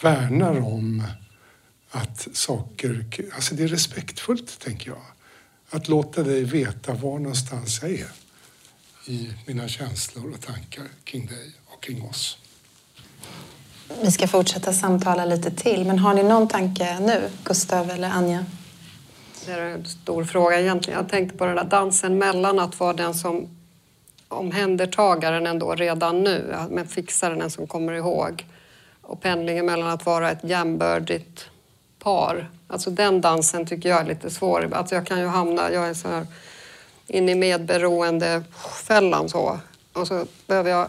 värnar om att saker... Alltså det är respektfullt, tänker jag. Att låta dig veta var någonstans jag är i mina känslor och tankar kring dig och kring oss. Vi ska fortsätta samtala lite till, men har ni någon tanke nu, Gustav eller Anja? Det är en stor fråga egentligen. Jag tänkte på den där dansen mellan att vara den som omhändertagaren ändå redan nu, men fixaren den som kommer ihåg och pendlingen mellan att vara ett jämbördigt par. Alltså den dansen tycker jag är lite svår. Alltså jag kan ju hamna, jag är så här inne i medberoendefällan så. Och så behöver jag,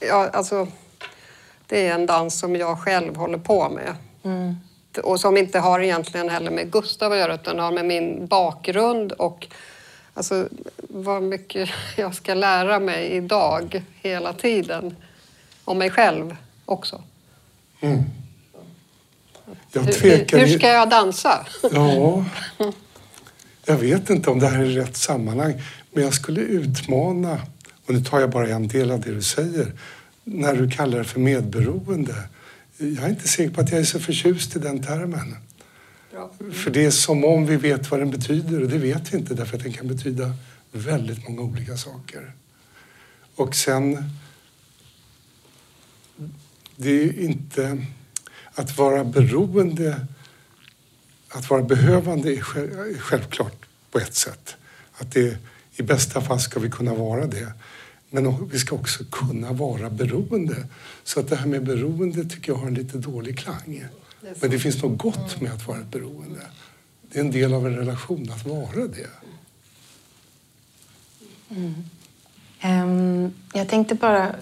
ja, alltså det är en dans som jag själv håller på med. Mm. Och som inte har egentligen heller med Gustav att göra utan har med min bakgrund och alltså, vad mycket [laughs] jag ska lära mig idag hela tiden. Om mig själv också. Mm. Hur, hur, ska jag dansa? Ja, jag vet inte om det här är rätt sammanhang. Men jag skulle utmana, och nu tar jag bara en del av det du säger, när du kallar det för medberoende. Jag är inte säker på att jag är så förtjust i den termen. Ja. För det är som om vi vet vad den betyder och det vet vi inte därför att den kan betyda väldigt många olika saker. Och sen det är inte... Att vara beroende, att vara behövande är självklart på ett sätt. Att det, I bästa fall ska vi kunna vara det. Men vi ska också kunna vara beroende. Så att det här med beroende tycker jag har en lite dålig klang. Men det finns något gott med att vara ett beroende. Det är en del av en relation att vara det. Mm. Um, jag tänkte bara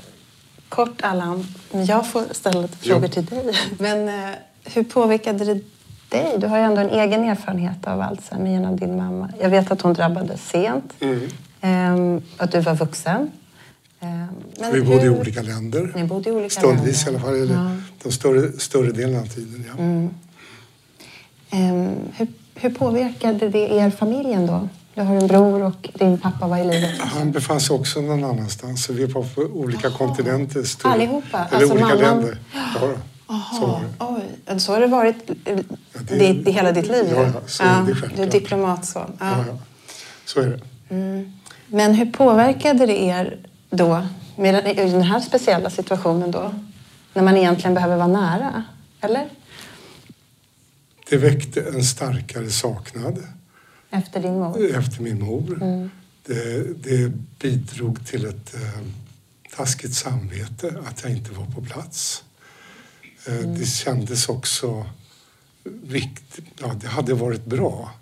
kort, Allan, jag får ställa lite frågor ja. till dig. Men uh, hur påverkade det dig? Du har ju ändå en egen erfarenhet av Alzheimer genom din mamma. Jag vet att hon drabbades sent. Mm. Ehm, att du var vuxen. Ehm, men Vi bodde i hur- olika länder. Ni bodde i olika Stundvis länder. i alla fall. Eller Ja. Mm. den större, större delen av tiden. Ja. Ehm, hur, hur påverkade det er familjen då? Du har en bror och din pappa var i livet. Han befann sig också någon annanstans. Så vi var på olika kontinenter. Större, Allihopa? Eller Alltså olika mamman- länder. Ja, då. så var det. oj. Så har det varit eh, det- det, det, hela ditt liv? Ja, ja, så är det självklart. Du är diplomat så. Ja. Ja, ja. Så är det. Men hur påverkade det er då, med den, i den här speciella situationen då? När man egentligen behöver vara nära, eller? Det väckte en starkare saknad Efter din mor? efter min mor. Mm. Det, det bidrog till ett eh, taskigt samvete att jag inte var på plats. Eh, Mm. Det kändes också viktigt. Ja, det hade varit bra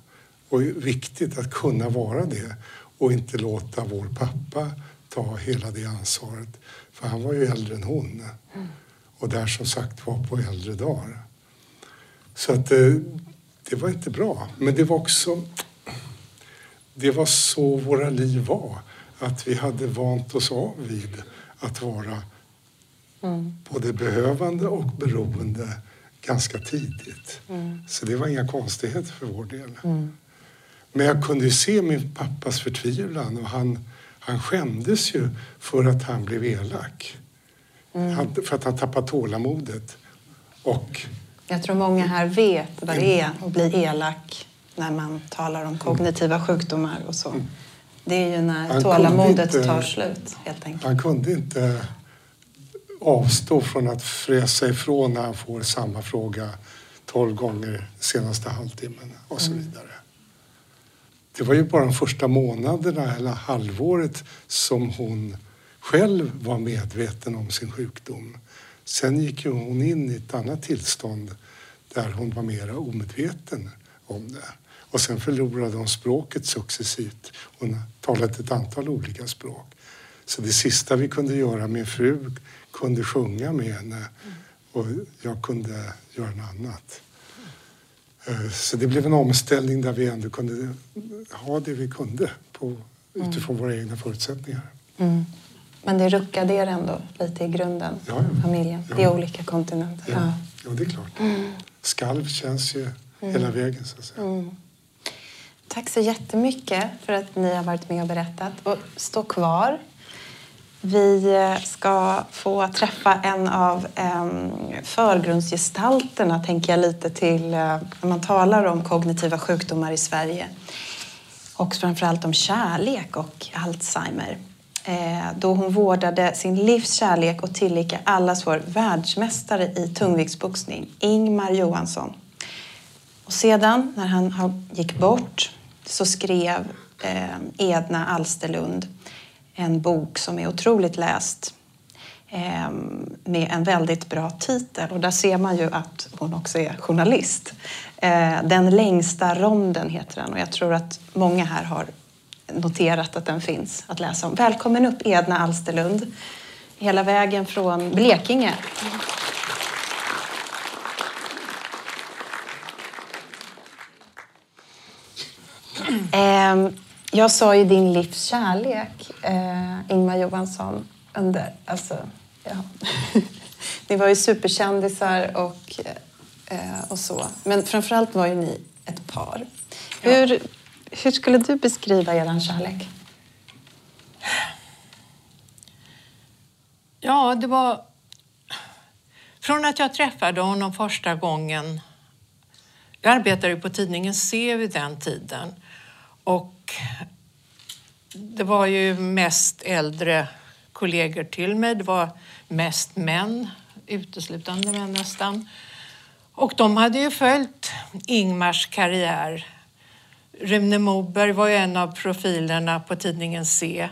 och viktigt att kunna vara det och inte låta vår pappa ta hela det ansvaret. För han var ju äldre än hon. Och där som sagt var på äldre dagar. Så att eh, det var inte bra. Men det var också det var så våra liv var. Att vi hade vant oss av vid att vara både behövande och beroende ganska tidigt. Så det var inga konstigheter för vår del. Men jag kunde ju se min pappas förtvivlan och han, han skämdes ju för att han blev elak. Han, för att han tappade tålamodet. Och Jag tror många här vet vad det är att bli elak när man talar om kognitiva sjukdomar och så. Det är ju när Han tålamodet inte- tar slut, helt enkelt. Han kunde inte avstå från att fräsa ifrån när han får samma fråga tolv gånger senaste halvtimmen och så vidare. Det var ju bara de första månaderna eller halvåret som hon själv var medveten om sin sjukdom. Sen gick ju hon in i ett annat tillstånd där hon var mera omedveten om det. Och sen förlorade hon språket successivt. Hon talade ett antal olika språk. Så det sista vi kunde göra, min fru kunde sjunga med henne och jag kunde göra något annat. Eh, Så det blev en omställning där vi ändå kunde ha det vi kunde på, utifrån våra egna förutsättningar. Mm. Men det ruckade er ändå lite i grunden, Ja, ja. familjen. Ja. Det är olika kontinenter. Ja, Ja. det är klart. Skalv känns ju hela vägen så att säga. Tack så jättemycket för att ni har varit med och berättat. Och stå kvar. Vi eh, ska få träffa en av förgrundsgestalterna, tänker jag lite till, eh, när man talar om kognitiva sjukdomar i Sverige. Och framförallt om kärlek och Alzheimer. Eh, då hon vårdade sin livs kärlek och tillika allas vår världsmästare i tungviktsboxning, Ingmar Johansson. Och sedan, när han gick bort, så skrev eh, Edna Alsterlund en bok som är otroligt läst eh, med en väldigt bra titel. Och där ser man ju att hon också är journalist. Eh, den längsta ronden heter den och jag tror att många här har noterat att den finns att läsa om. Välkommen upp Edna Alsterlund, hela vägen från Blekinge. Eh, jag sa ju din livs kärlek, eh, Ingmar Johansson, under... Alltså, ja. [laughs] ni var ju superkändisar och, eh, och så. Men framförallt var ju ni ett par. Hur, hur skulle du beskriva er kärlek? Ja, det var... Från att jag träffade honom första gången... Jag arbetade på tidningen C vid den tiden. Och det var ju mest äldre kollegor till mig. Det var mest män, uteslutande män nästan. Och de hade ju följt Ingmars karriär. Rune Moberg var ju en av profilerna på tidningen C.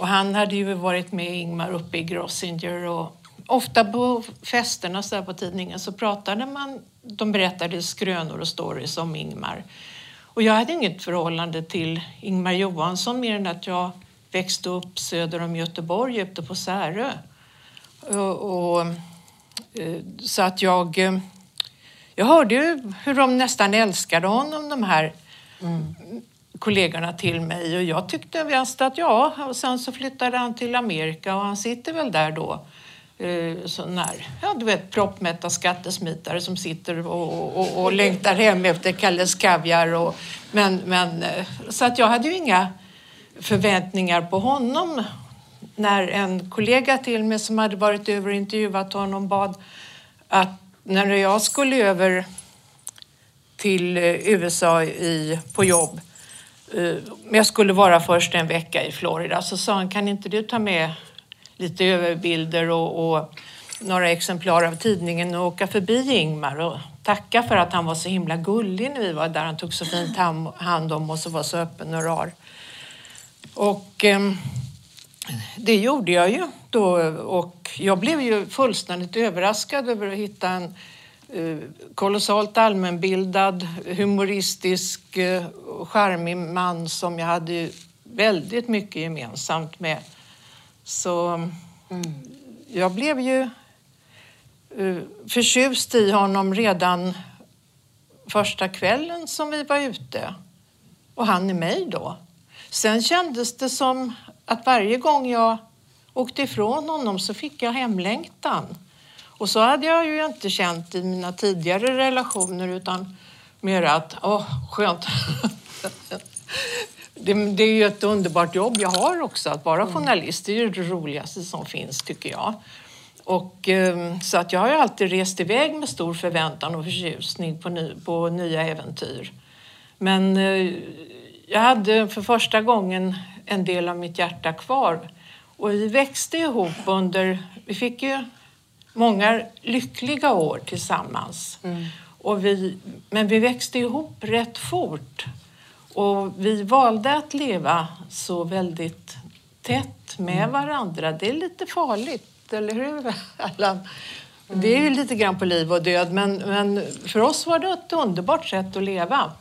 Och han hade ju varit med Ingmar uppe i Grossinger och ofta på festerna så här på tidningen så pratade man, de berättade skrönor och stories om Ingmar. Och jag hade inget förhållande till Ingmar Johansson mer än att jag växte upp söder om Göteborg ute på Särö. Och, och, eh, så att jag, eh, jag hörde ju hur de nästan älskade honom, de här kollegorna till mig. Och jag tyckte mest att ja, och sen så flyttade han till Amerika och han sitter väl där då. Eh, Sån här, ja du vet proppmätta skattesmitare som sitter och, och, och längtar hem efter Kalles Kaviar. Och, men, men, eh, så att jag hade ju inga förväntningar på honom när en kollega till mig som hade varit över och intervjuat honom bad att när jag skulle över till eh, USA i, på jobb men jag skulle vara först en vecka i Florida så sa han kan inte du ta med lite överbilder och, och några exemplar av tidningen och åka förbi Ingmar och tacka för att han var så himla gullig när vi var där. Han tog så fint hand om oss och var så öppen och rar. Och eh, det gjorde jag ju då och jag blev ju fullständigt överraskad över att hitta en eh, kolossalt allmänbildad, humoristisk, eh, charmig man som jag hade väldigt mycket gemensamt med. Så mm. jag blev ju eh, förtjust i honom redan första kvällen som vi var ute. Och han i mig då. Sen kändes det som att varje gång jag åkte ifrån honom så fick jag hemlängtan. Och så hade jag ju inte känt i mina tidigare relationer utan mer att, åh, skönt. [laughs] det, det, är ju ett underbart jobb jag har också, att vara mm. journalist. Det är ju det roligaste som finns tycker jag. Och, ehm, så att jag har ju alltid rest iväg med stor förväntan och förtjusning på, ny, på nya äventyr. Men eh, jag hade för första gången en del av mitt hjärta kvar. Och vi växte ihop under... Vi fick ju många lyckliga år tillsammans. Mm. Och vi, men vi växte ihop rätt fort. Och vi valde att leva så väldigt tätt med mm. varandra. Det är lite farligt, eller hur? [laughs] Alla. Det är ju lite grann på liv och död, men, men för oss var det ett underbart sätt att leva.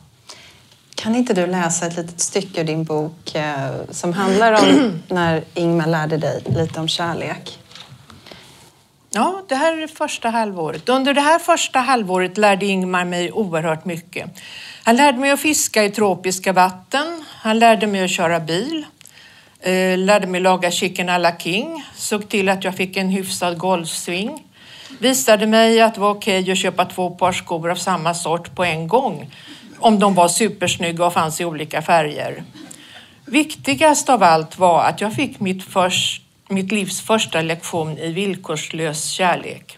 Kan inte du läsa ett litet stycke ur din bok eh, som handlar om [clears throat] när Ingmar lärde dig lite om kärlek? Ja, det här är det första halvåret. Under det här första halvåret lärde Ingmar mig oerhört mycket. Han lärde mig att fiska i tropiska vatten. Han lärde mig att köra bil. Eh, lärde mig laga chicken à la king. Såg till att jag fick en hyfsad golfsving. Visade mig att det var okej okay att köpa två par skor av samma sort på en gång om de var supersnygga och fanns i olika färger. Viktigast av allt var att jag fick mitt, först, mitt livs första lektion i villkorslös kärlek.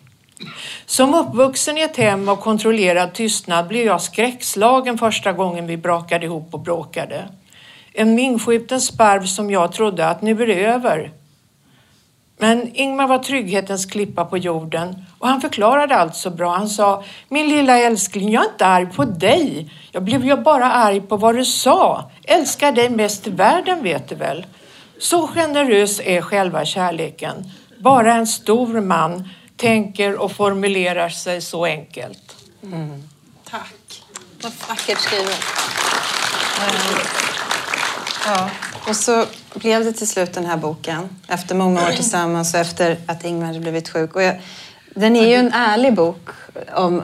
Som uppvuxen i ett hem av kontrollerad tystnad blev jag skräckslagen första gången vi brakade ihop och bråkade. En inskjuten sparv som jag trodde att nu är det över. Men Ingmar var trygghetens klippa på jorden och han förklarade allt så bra. Han sa, min lilla älskling, jag är inte arg på dig. Jag blev ju bara arg på vad du sa. Älskar dig mest i världen vet du väl. Så generös är själva kärleken. Bara en stor man tänker och formulerar sig så enkelt. Mm. Tack. Vad vackert skrivet. Ja. Och så blev det till slut den här boken efter många år tillsammans och efter att Ingmar hade blivit sjuk. Och jag, den är ju en ärlig bok om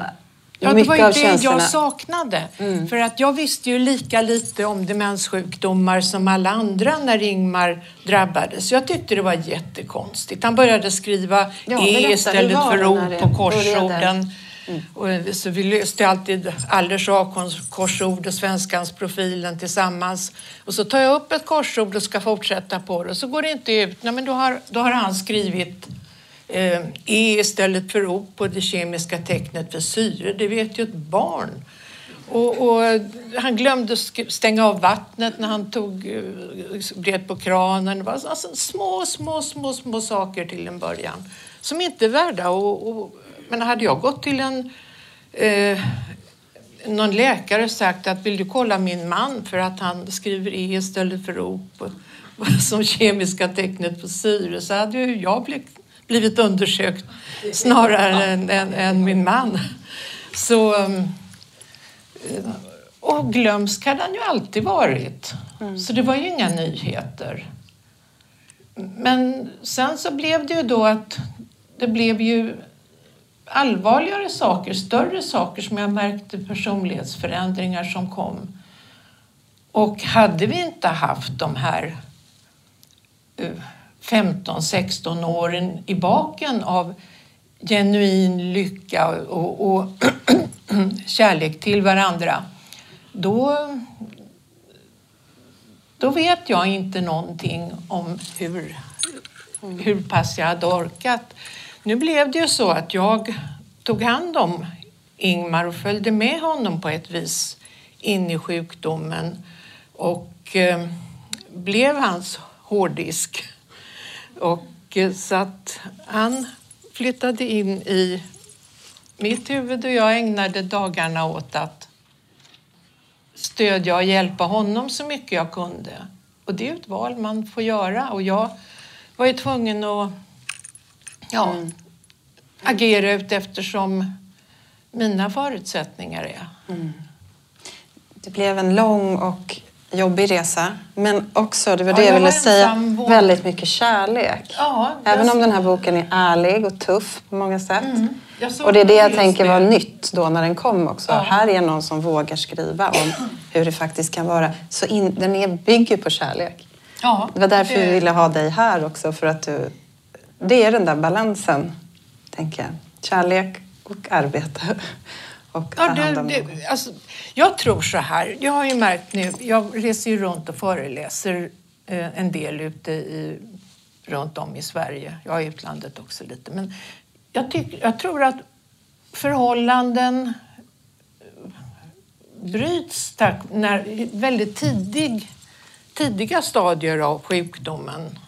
Ja, det var ju det jag saknade. Mm. För att jag visste ju lika lite om demenssjukdomar som alla andra när Ingmar drabbades. Jag tyckte det var jättekonstigt. Han började skriva ja, E istället för O på korsorden. Mm. Och, så vi löste alltid Allers A-korsord och Svenskans profilen tillsammans. Och så tar jag upp ett korsord och ska fortsätta på det och så går det inte ut. Nej, men då har, då har han skrivit eh, Eh, e istället för O på det kemiska tecknet för syre. Det vet ju ett barn. Och, och, han glömde stänga av vattnet när han tog eh, bred på kranen. Alltså, alltså små, små, små, små saker till en början som inte är värda och, och Men hade jag gått till en eh, någon läkare och sagt att vill du kolla min man för att han skriver E istället för O på, [laughs] som kemiska tecknet på syre så hade ju jag blivit blivit undersökt snarare än, än, än min man. Så, eh, och glömsk hade han ju alltid varit. Mm. Så det var ju inga nyheter. Men sen så blev det ju då att det blev ju allvarligare saker, större saker som jag märkte personlighetsförändringar som kom. Och hade vi inte haft de här 15-16 åren i baken av genuin lycka och, och [clears throat] kärlek till varandra, då, då vet jag inte någonting om hur, hur pass jag hade orkat. Nu blev det ju så att jag tog hand om Ingmar och följde med honom på ett vis in i sjukdomen och eh, blev hans hårddisk. Och, eh, så att han flyttade in i mitt huvud och jag ägnade dagarna åt att stödja och hjälpa honom så mycket jag kunde. Och det är ett val man får göra och jag var ju tvungen att ja, mm. agera ut eftersom mina förutsättningar är. Mm. Det blev en lång och jobbig resa. Men också, det var det ja, jag, ville säga, väldigt mycket kärlek. Ja, Även om den här boken är ärlig och tuff på många sätt. Mm. Och det är det jag tänker var nytt då när den kom också. Ja. Här är någon som vågar skriva om hur det faktiskt kan vara. Så in, den är, bygger på kärlek. Ja, det var därför det... vi ville ha dig här också. För att du, det är den där balansen, tänker jag. Kärlek och arbete. [laughs] Och ja, det, det, alltså, jag tror så här, jag har ju märkt nu, jag reser ju runt och föreläser eh, en del ute i, runt om i Sverige. Jag är i utlandet också lite. Men jag, tyck, jag tror att förhållanden eh, bryts tack, när väldigt tidig, tidiga stadier av sjukdomen.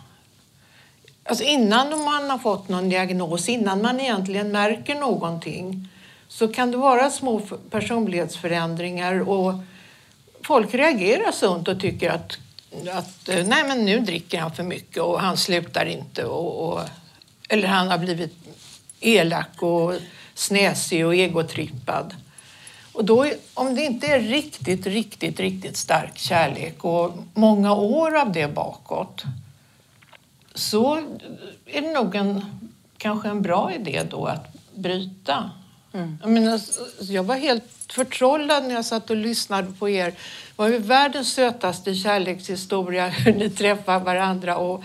Alltså innan man har fått någon diagnos, innan man egentligen märker någonting så kan det vara små personlighetsförändringar och folk reagerar sunt och tycker att, att eh, nej men nu dricker han för mycket och han slutar inte och, och eller han har blivit elak och snäsig och egotrippad. Och då, om det inte är riktigt, riktigt, riktigt stark kärlek och många år av det bakåt så är det nog en, kanske en bra idé då att bryta. Mm. Jag, menar, jag var helt förtrollad när jag satt och lyssnade på er. Det var ju världens sötaste kärlekshistoria [laughs] hur ni träffar varandra och,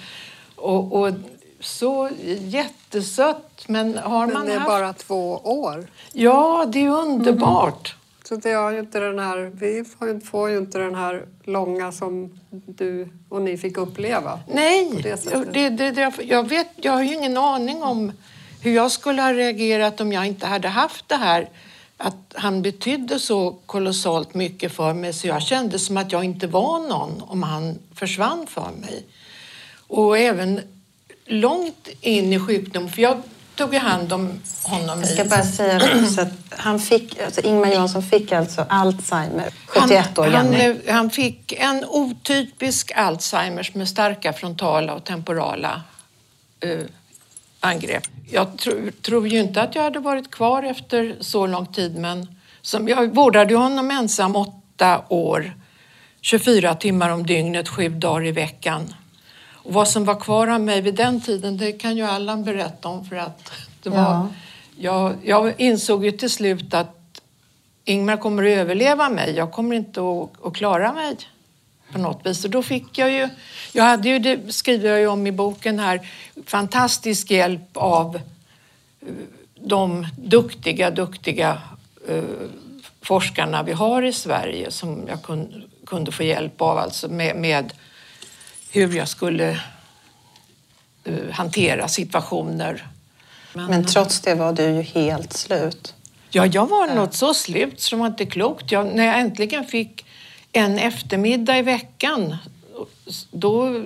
och, och så jättesött. Men har men man det är haft... bara två år? Ja, det är underbart. Mm. Så det har inte den här, vi får ju inte den här långa som du och ni fick uppleva. Nej, det, det, det, jag, vet, jag har ju ingen aning om hur jag skulle ha reagerat om jag inte hade haft det här att han betydde så kolossalt mycket för mig så jag kände som att jag inte var någon om han försvann för mig. Och även långt in i sjukdom, för jag tog hand om honom. Jag ska bara säga så att han fick, alltså Ingmar Johansson fick alltså Alzheimer, 71 han, år gammal. Han, han fick en otypisk Alzheimers med starka frontala och temporala uh, angrepp. Jag tro, tror ju inte att jag hade varit kvar efter så lång tid men som, jag vårdade honom ensam åtta år, 24 timmar om dygnet, sju dagar i veckan. Och vad som var kvar av mig vid den tiden, det kan ju Allan berätta om för att det var... Ja. Jag, jag insåg ju till slut att Ingmar kommer att överleva mig. Jag kommer inte att, att klara mig på något vis. Och då fick jag ju, jag hade ju, det skriver jag ju om i boken här, fantastisk hjälp av eh, de duktiga, duktiga uh, forskarna vi har i Sverige som jag kun, kunde få hjälp av, alltså med, med hur jag skulle uh, hantera situationer. Men, Men, trots det var du ju helt slut. Ja, jag var ja. något så slut som var inte klokt. Jag, när jag äntligen fick en eftermiddag i veckan då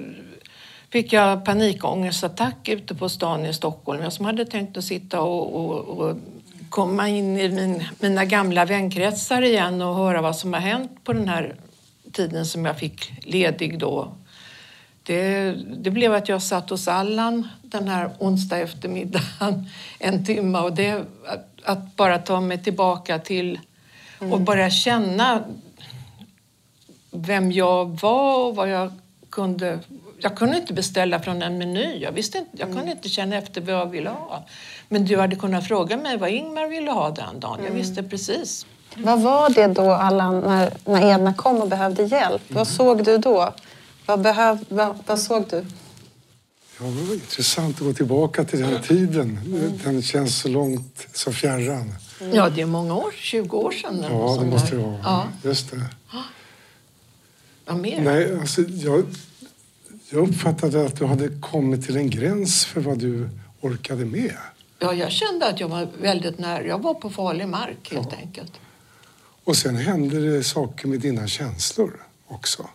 fick jag panikångestattack ute på stan i Stockholm. Jag som hade tänkt att sitta och, och, och komma in i min, mina gamla vänkretsar igen och höra vad som har hänt på den här tiden som jag fick ledig då. Det, det blev att jag satt hos Allan den här onsdag eftermiddagen [laughs] en timme och det, att, att bara ta mig tillbaka till mm. och börja känna vem jag var och vad jag kunde jag kunde inte beställa från en meny. Jag, visste inte, jag kunde inte känna efter vad jag ville ha. Men du hade kunnat fråga mig vad Ingmar ville ha den dagen. Jag visste precis. Vad var det då, Allan, när, när Edna kom och behövde hjälp? Vad såg du då? Vad, behöv, vad, vad såg du? Ja, det var intressant att gå tillbaka till den tiden. Den känns så långt, så fjärran. Ja, det är många år. 20 år sedan. Ja, det måste det vara. Ja, Just det. Ja mer. Nej, alltså, jag, jag uppfattade att du hade kommit till en gräns för vad du orkade med. Ja, jag kände att jag var väldigt nära. Jag var på farlig mark helt enkelt. Och sen hände det saker med dina känslor också.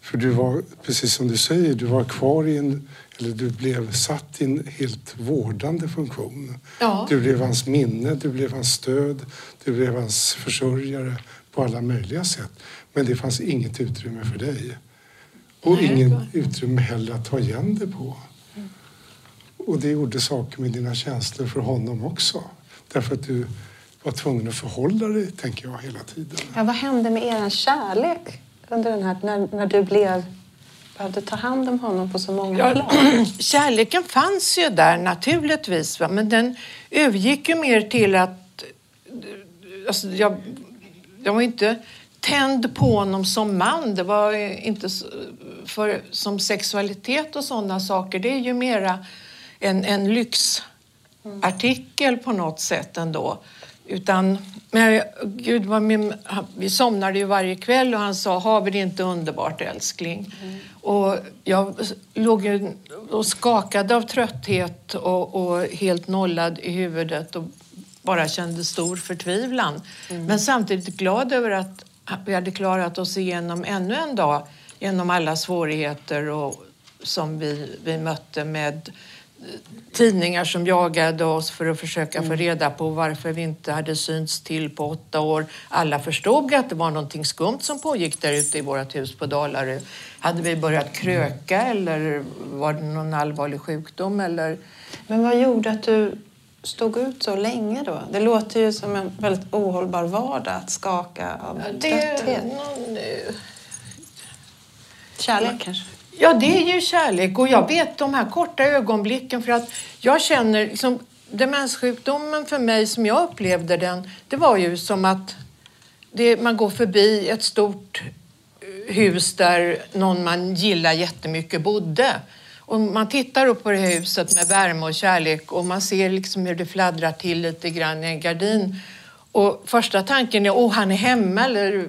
För du var, precis som du säger, du var kvar i en, eller du blev satt i en helt vårdande funktion. Ja. Du blev hans minne, du blev hans stöd, du blev hans försörjare på alla möjliga sätt. Men det fanns inget utrymme för dig. Och Nej, var- utrymme heller att ta igen det på. Och det gjorde saker med dina känslor för honom också. Därför att du var tvungen att förhålla dig, tänker jag, hela tiden. Ja, vad hände med er kärlek under den här, när, när du blev, behövde ta hand om honom på så många Ja, plan? [clears throat] kärleken fanns ju där naturligtvis, va? men den övergick ju mer till att... Alltså, jag, jag var inte tänd på honom som man. Det var inte för, som sexualitet och sådana saker. Det är ju mera en, en lyxartikel på något sätt ändå. Utan, men gud, vad min, vi somnade ju varje kväll och han sa har vi det inte underbart älskling? Och jag låg ju och skakade av trötthet och, och helt nollad i huvudet och bara kände stor förtvivlan. Men samtidigt glad över att vi hade klarat oss igenom ännu en dag genom alla svårigheter och, som vi, vi mötte med tidningar som jagade oss för att försöka få reda på varför vi inte hade synts till på åtta år. Alla förstod att det var någonting skumt som pågick där ute i vårt hus på Dalarö. Hade vi börjat kröka eller var det någon allvarlig sjukdom eller Men vad gjorde att du stod ut så länge då? Det låter ju som en väldigt ohållbar vardag att skaka av trötthet. någon, eh, Kärlek kanske? Ja, det är ju kärlek. Och jag vet de här korta ögonblicken för att jag känner liksom, demenssjukdomen för mig som jag upplevde den, det var ju som att det, man går förbi ett stort eh, hus där någon man gillar jättemycket bodde. Och man tittar upp på det här huset med värme och kärlek och man ser liksom hur det fladdrar till lite grann i en gardin. Och första tanken är, åh, han är hemma eller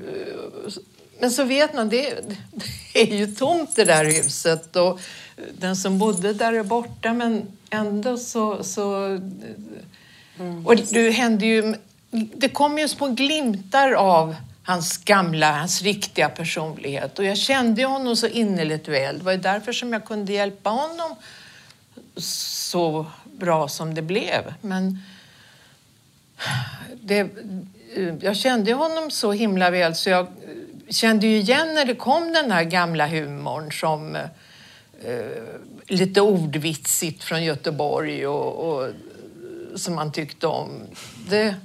men så vet man, det, [laughs] det är ju tomt det där huset och den som bodde där är borta men ändå så... så Och det hände ju... Det kom ju små glimtar av hans gamla, hans riktiga personlighet och jag kände ju honom så innerligt väl. Det var ju därför som jag kunde hjälpa honom så bra som det blev. Men det, jag kände honom så himla väl så jag kände ju igen när det kom den här gamla humorn som eh, lite ordvitsigt från Göteborg och, och som man tyckte om. Det,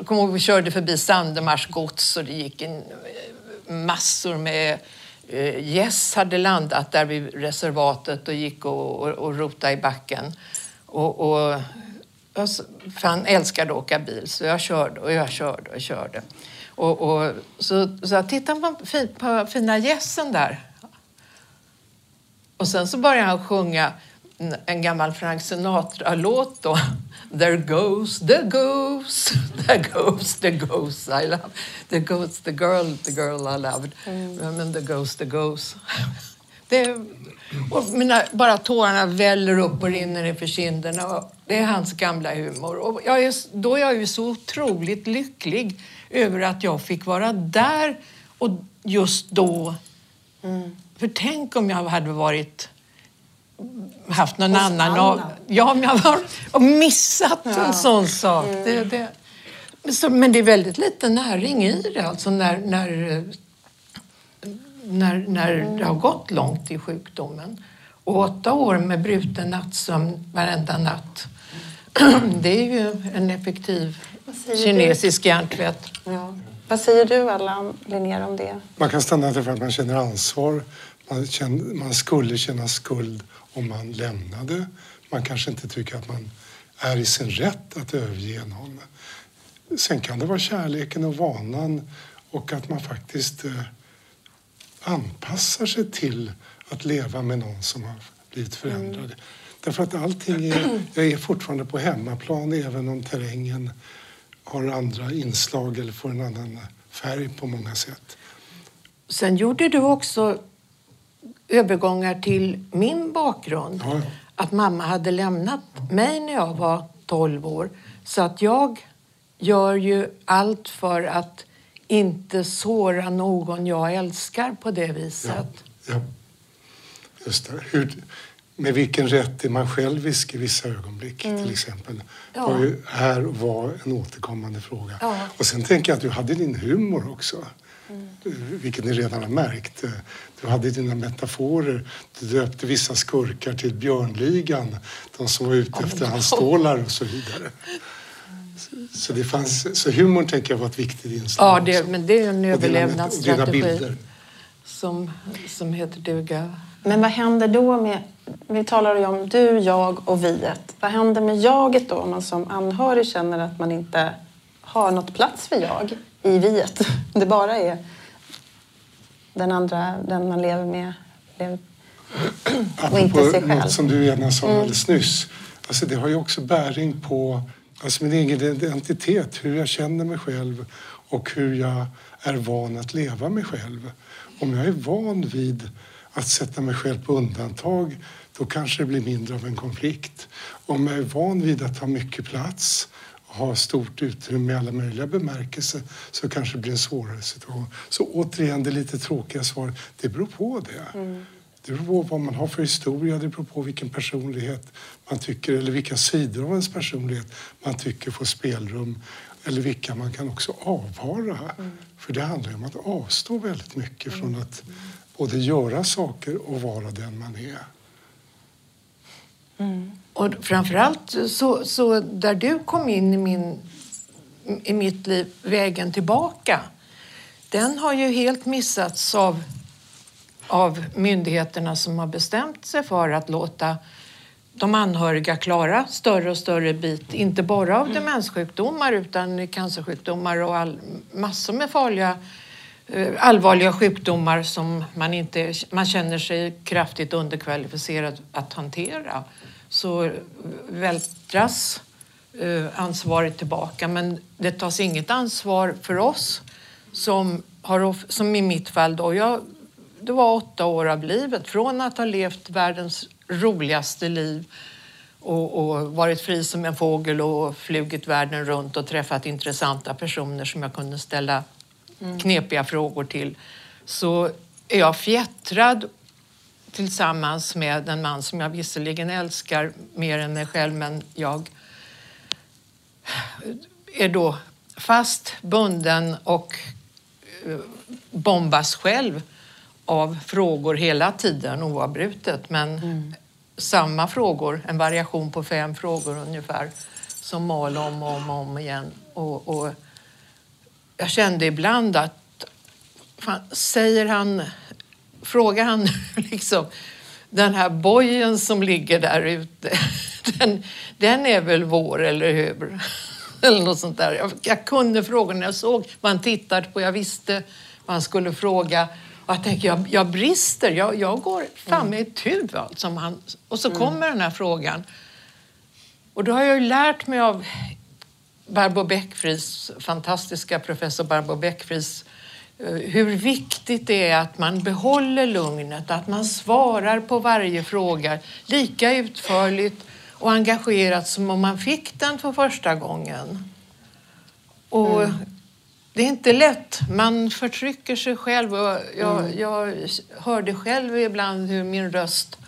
jag kommer ihåg vi körde förbi Sandemars gods och det gick in eh, massor med eh, gäss hade landat där vid reservatet och gick och, och, och rotade i backen. Och, och jag han älskade att åka bil så jag körde och jag körde och körde. Och, och, så, så jag tittade på, på fina gässen där. Och sen så började han sjunga en- gammal Frank Sinatra-låt då. There goes the goose, there goes the goose I love. There goes the girl, the girl I loved. Men there goes the goose. Det, och mina, bara tårarna väller upp och rinner inför kinderna. Det är hans gamla humor. Och jag är, då är jag ju så otroligt lycklig över att jag fick vara där och just då. För tänk om jag hade varit haft någon Hos annan Anna. Ja, om jag har missat en sån sak. Det, det, så, men det är väldigt lite näring i det, alltså när, när, när, när det har gått långt i sjukdomen. Och åtta år med bruten nattsömn varenda natt, [clears throat] det är ju en effektiv du? kinesisk hjärntvätt. Ja. Vad säger du, Allan Linnér, om det? Man kan stanna därför att man känner ansvar. Man, kände, man skulle känna skuld om man lämnade. Man kanske inte tycker att man är i sin rätt att överge någon. Sen kan det vara kärleken och vanan och att man faktiskt eh, anpassar sig till att leva med någon som har blivit förändrad. Mm. Därför att allting är, jag är fortfarande på hemmaplan även om terrängen har andra inslag eller får en annan färg på många sätt. Sen gjorde du också övergångar till min bakgrund. Ja, ja. Att mamma hade lämnat mig när jag var 12 år. Så att jag gör ju allt för att inte såra någon jag älskar på det viset. Ja, ja. just det. Hur, med vilken rätt är man självisk i vissa ögonblick mm. till exempel. Ja. var ju här var en återkommande fråga. Ja. Och sen tänker jag att du hade din humor också. Mm. Vilket ni redan har märkt. Du hade dina metaforer. Du döpte vissa skurkar till Björnligan. De som var ute efter hans stålar och så vidare. Så, det fanns, så humorn tänker jag var ett viktigt inslag. Ja, det, men det är en överlevnadsstrategi som, som heter duga. Men vad händer då med, vi talar ju om du, jag och viet. Vad händer med jaget då om man som anhörig känner att man inte har något plats för jag i viet? Det bara är den andra, den man lever med. och inte sig själv. Något som du gärna sa mm. alldeles nyss. Alltså det har ju också bäring på alltså min egen identitet, hur jag känner mig själv och hur jag är van att leva mig själv. Om jag är van vid att sätta mig själv på undantag då kanske det blir mindre av en konflikt. Om jag är van vid att ha mycket plats ha stort utrymme i alla möjliga bemärkelser så kanske det blir en svårare situation. Så återigen, det lite tråkiga svaret, det beror på det. Mm. Det beror på vad man har för historia, det beror på vilken personlighet man tycker, eller vilka sidor av ens personlighet man tycker får spelrum, eller vilka man kan också avvara. Mm. För det handlar om att avstå väldigt mycket mm. från att både göra saker och vara den man är. Mm. Och framförallt så, så där du kom in i, min, i mitt liv, vägen tillbaka, den har ju helt missats av av myndigheterna som har bestämt sig för att låta de anhöriga klara större och större bit, inte bara av mm. demenssjukdomar utan cancersjukdomar och all, massor med farliga eh, allvarliga sjukdomar som man, inte, man känner sig kraftigt underkvalificerad att hantera. Så vältras eh, ansvaret tillbaka men det tas inget ansvar för oss som, har, som i mitt fall då. Jag det var åtta år av livet. Från att ha levt världens roligaste liv och, och, varit fri som en fågel och flugit världen runt och träffat intressanta personer som jag kunde ställa mm. knepiga frågor till så är jag fjättrad tillsammans med en man som jag visserligen älskar mer än mig själv men jag är då fast bunden och eh, bombas själv av frågor hela tiden oavbrutet. Men mm. samma frågor, en variation på fem frågor ungefär, som mal om och om, om igen. Och, och jag kände ibland att, fan, säger han, frågar han [laughs] liksom den här bojen som ligger där ute, [laughs] den, den är väl vår, eller hur? [laughs] Eller något sånt där. Jag, jag kunde frågorna, jag såg vad han tittade på, jag visste vad han skulle fråga. Och jag tänker, jag, jag brister, jag, jag går fram mm. i tu. Alltså, han, och så mm. kommer den här frågan. Och då har jag ju lärt mig av Barbro Beckfries, fantastiska professor Barbro Beckfries, hur viktigt det är att man behåller lugnet, att man svarar på varje fråga lika utförligt och engagerat som om man fick den för första gången. Och mm. Det är inte lätt. Man förtrycker sig själv. Och jag, mm. jag hörde själv ibland hur min röst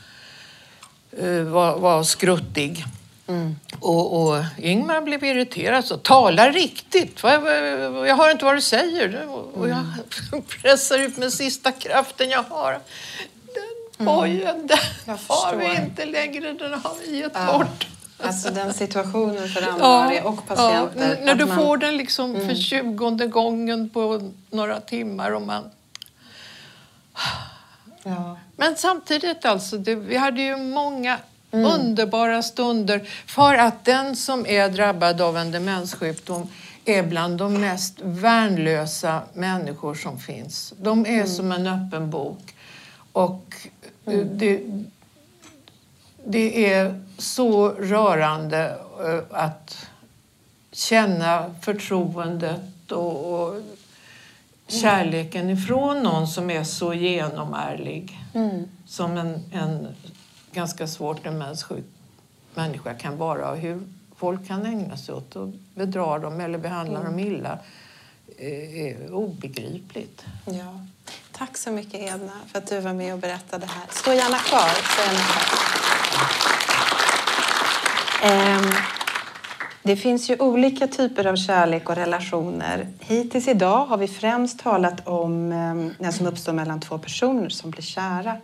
uh, var, var skruttig. Mm. Och, och Ingmar blev irriterad. Så, Tala riktigt! Jag hör inte vad du säger. Och jag mm. pressar ut med sista kraften jag har. Den bojen, mm. den har vi inte längre. Den har vi gett ja. bort. Alltså den situationen för anhöriga ja, och patienter. Ja, när du man... får den liksom mm. för tjugonde gången på några timmar och man... Ja. Men samtidigt alltså, det, vi hade ju många underbara stunder för att den som är drabbad av en demenssjukdom är bland de mest värnlösa människor som finns. De är som en öppen bok. Och eh, det, det är så rörande eh, att känna förtroendet och, och kärleken ifrån någon som är så genomärlig som en, en ganska svårt demenssjuk människa kan vara. Och hur folk kan ägna sig åt att bedra dem eller behandla dem illa eh, är obegripligt. Ja. Tack så mycket Edna för att du var med och berättade här. Stå gärna kvar. Stå gärna kvar. Ehm, det finns ju olika typer av kärlek och relationer. Hittills idag har vi främst talat om den som uppstår mellan två personer som blir kära.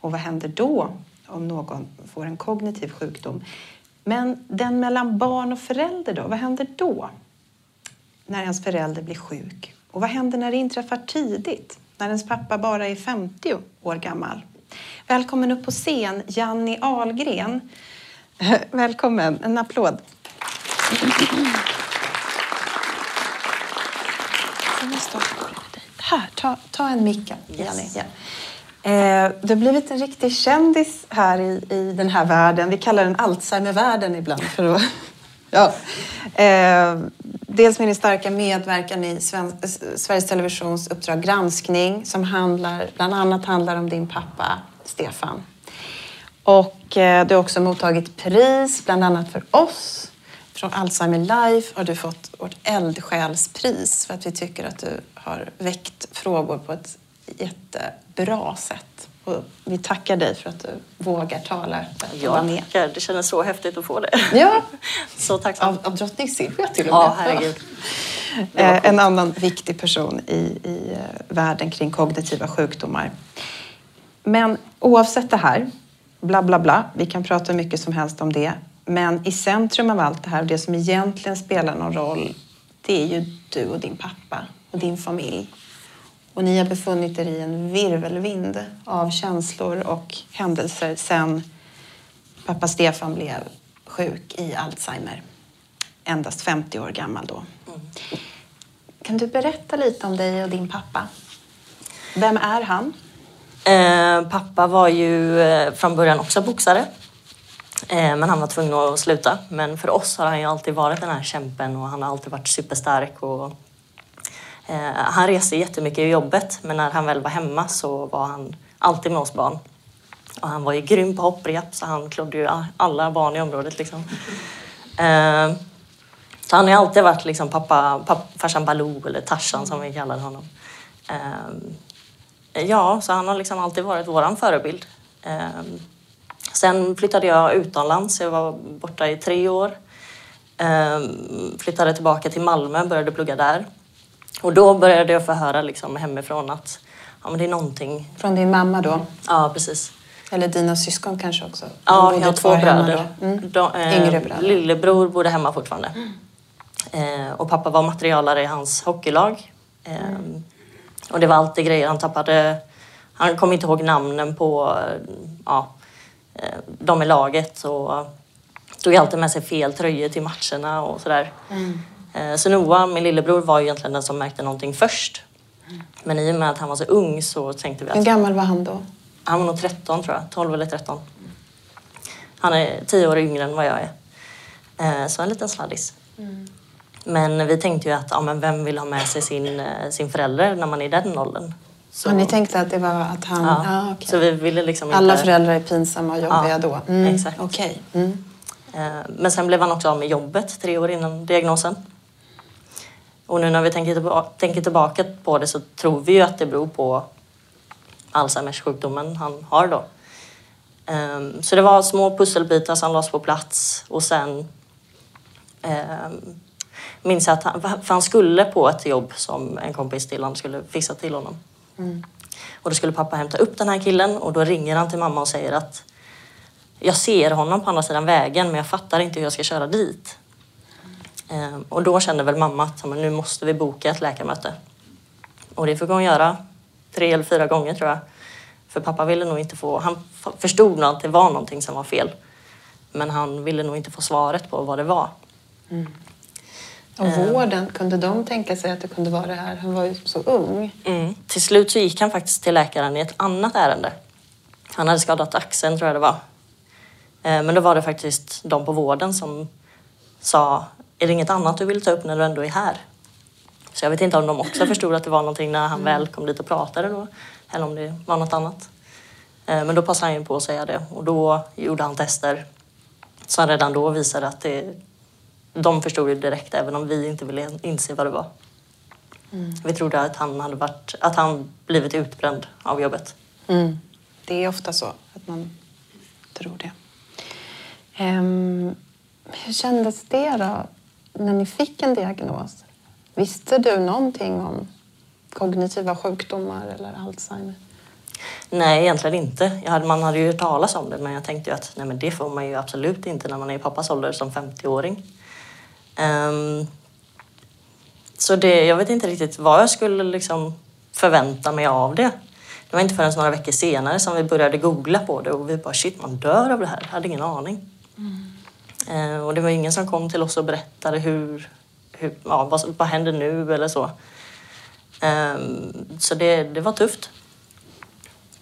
Och vad händer då om någon får en kognitiv sjukdom? Men den mellan barn och förälder då? Vad händer då? När ens förälder blir sjuk? Och vad händer när det inträffar tidigt? När ens pappa bara är 50 år gammal? Välkommen upp på scen, Janni Ahlgren. [laughs] Välkommen, en applåd. Här, ta, ta en mick, Janni. Ja. Eh, du har blivit en riktig kändis här i, i den här världen. Vi kallar den Alzheimervärlden ibland. För att, [laughs] ja. eh, dels med din starka medverkan i Sven, eh, Sveriges Televisions Uppdrag granskning som handlar, bland annat handlar om din pappa Stefan. Och eh, du har också mottagit pris, bland annat för oss. Från Alzheimer Life har du fått vårt eldsjälspris för att vi tycker att du har väckt frågor på ett jätte jättebra sätt. Och vi tackar dig för att du vågar tala för att Ja, vara med. tackar. det kändes så häftigt att få det. Ja, [laughs] Så tacksam. av, av drottning Silvia till och med. Ja, herregud. Eh, En annan viktig person i, i eh, världen kring kognitiva sjukdomar. Men oavsett det här, bla bla bla, vi kan prata hur mycket som helst om det. Men i centrum av allt det här och det som egentligen spelar någon roll, det är ju du och din pappa och din familj. Och ni har befunnit er i en virvelvind av känslor och händelser sen pappa Stefan blev sjuk i Alzheimer. Endast 50 år gammal då. Kan du berätta lite om dig och din pappa? Vem är han? Eh, pappa var ju eh, från början också boxare. Eh, men han var tvungen att sluta. Men för oss har han ju alltid varit den här kämpen och han har alltid varit superstark. Och, Eh, han reste jättemycket i jobbet men när han väl var hemma så var han alltid med oss barn. Och han var ju grym på hopprep så han klodde ju alla barn i området liksom. Eh, så han har ju alltid varit liksom pappa, pappa, farsan Baloo eller Tarzan som vi kallade honom. Eh, ja, så han har liksom alltid varit våran förebild. Eh, sen flyttade jag utomlands, jag var borta i tre år. Eh, flyttade tillbaka till Malmö, började plugga där. Och då började jag få höra liksom hemifrån att ja, men det är någonting. Från din mamma då? Ja, precis. Eller dina syskon kanske också? Ja, jag har två bröder. Mm. De, eh, Yngre bröder. Lillebror bodde hemma fortfarande. Eh, och pappa var materialare i hans hockeylag. Eh, Och det var alltid grejer. Han tappade... Han kom inte ihåg namnen på eh, ja, eh, de i laget. Och tog alltid med sig fel tröjor till matcherna och sådär. Eh, så Noah, min lillebror, var ju egentligen den som märkte någonting först. Men i och med att han var så ung så tänkte vi Hur att gammal var han då? han var nog 13 tror jag, 12 eller 13. Han är 10 år yngre än vad jag är. Eh, Så en liten sladdis. Men vi tänkte ju att ja, men vem vill ha med sig sin, eh, sin förälder när man är i den åldern? Så, Så ni tänkte att det var att han... ja. Ja, okej. Så vi ville liksom Alla inte... föräldrar är pinsamma och jobbiga Ja, då? Mm. exakt. Okej. Mm. Men sen blev han också av med jobbet tre år innan diagnosen. Och nu när vi tänker, tänker tillbaka på det så tror vi ju att det beror på Alzheimers sjukdomen han har då. Ehm, Så det var små pusselbitar som lades på plats och sen um, minns jag att han, för han skulle på ett jobb som en kompis till honom skulle fixa till honom. Och då skulle pappa hämta upp den här killen och då ringer han till mamma och säger att jag ser honom på andra sidan vägen men jag fattar inte hur jag ska köra dit. Ehm, och då kände väl mamma att "Ja, men nu måste vi boka ett läkarmöte. Och det fick hon göra tre eller fyra gånger tror jag. För pappa ville nog inte få... Han förstod nog att det var någonting som var fel. Men han ville nog inte få svaret på vad det var. Och vården, kunde de tänka sig att det kunde vara det här? Han var ju så ung. Mm. Till slut så gick han faktiskt till läkaren i ett annat ärende. Han hade skadat axeln tror jag det var. Eh, Men då var det faktiskt de på vården som sa, är det inget annat du vill ta upp när du ändå är här? Så jag vet inte om de också [clears throat] förstod att det var någonting när han väl kom dit och pratade då. Eller om det var något annat. Eh, Men då passade han ju på att säga det och då gjorde han tester som redan då visade att det, de förstod ju direkt även om vi inte ville inse vad det var. Vi trodde att han hade varit, att han blivit utbränd av jobbet. Mm. Det är ofta så att man tror det. Ehm, hur kändes det då när ni fick en diagnos? Visste du någonting om kognitiva sjukdomar eller Alzheimer? Nej, egentligen inte. Jag hade, man hade ju hört talas om det men jag tänkte ju att nej, men det får man ju absolut inte när man är i pappas ålder som 50-åring. Ehm, så det, jag vet inte riktigt vad jag skulle liksom förvänta mig av det. Det var inte förrän några veckor senare som vi började googla på det och vi bara shit, man dör av det här. Jag hade ingen aning. Ehm, och det var ingen som kom till oss och berättade hur, hur ja, vad, vad händer nu eller så. Ehm, så det, det var tufft.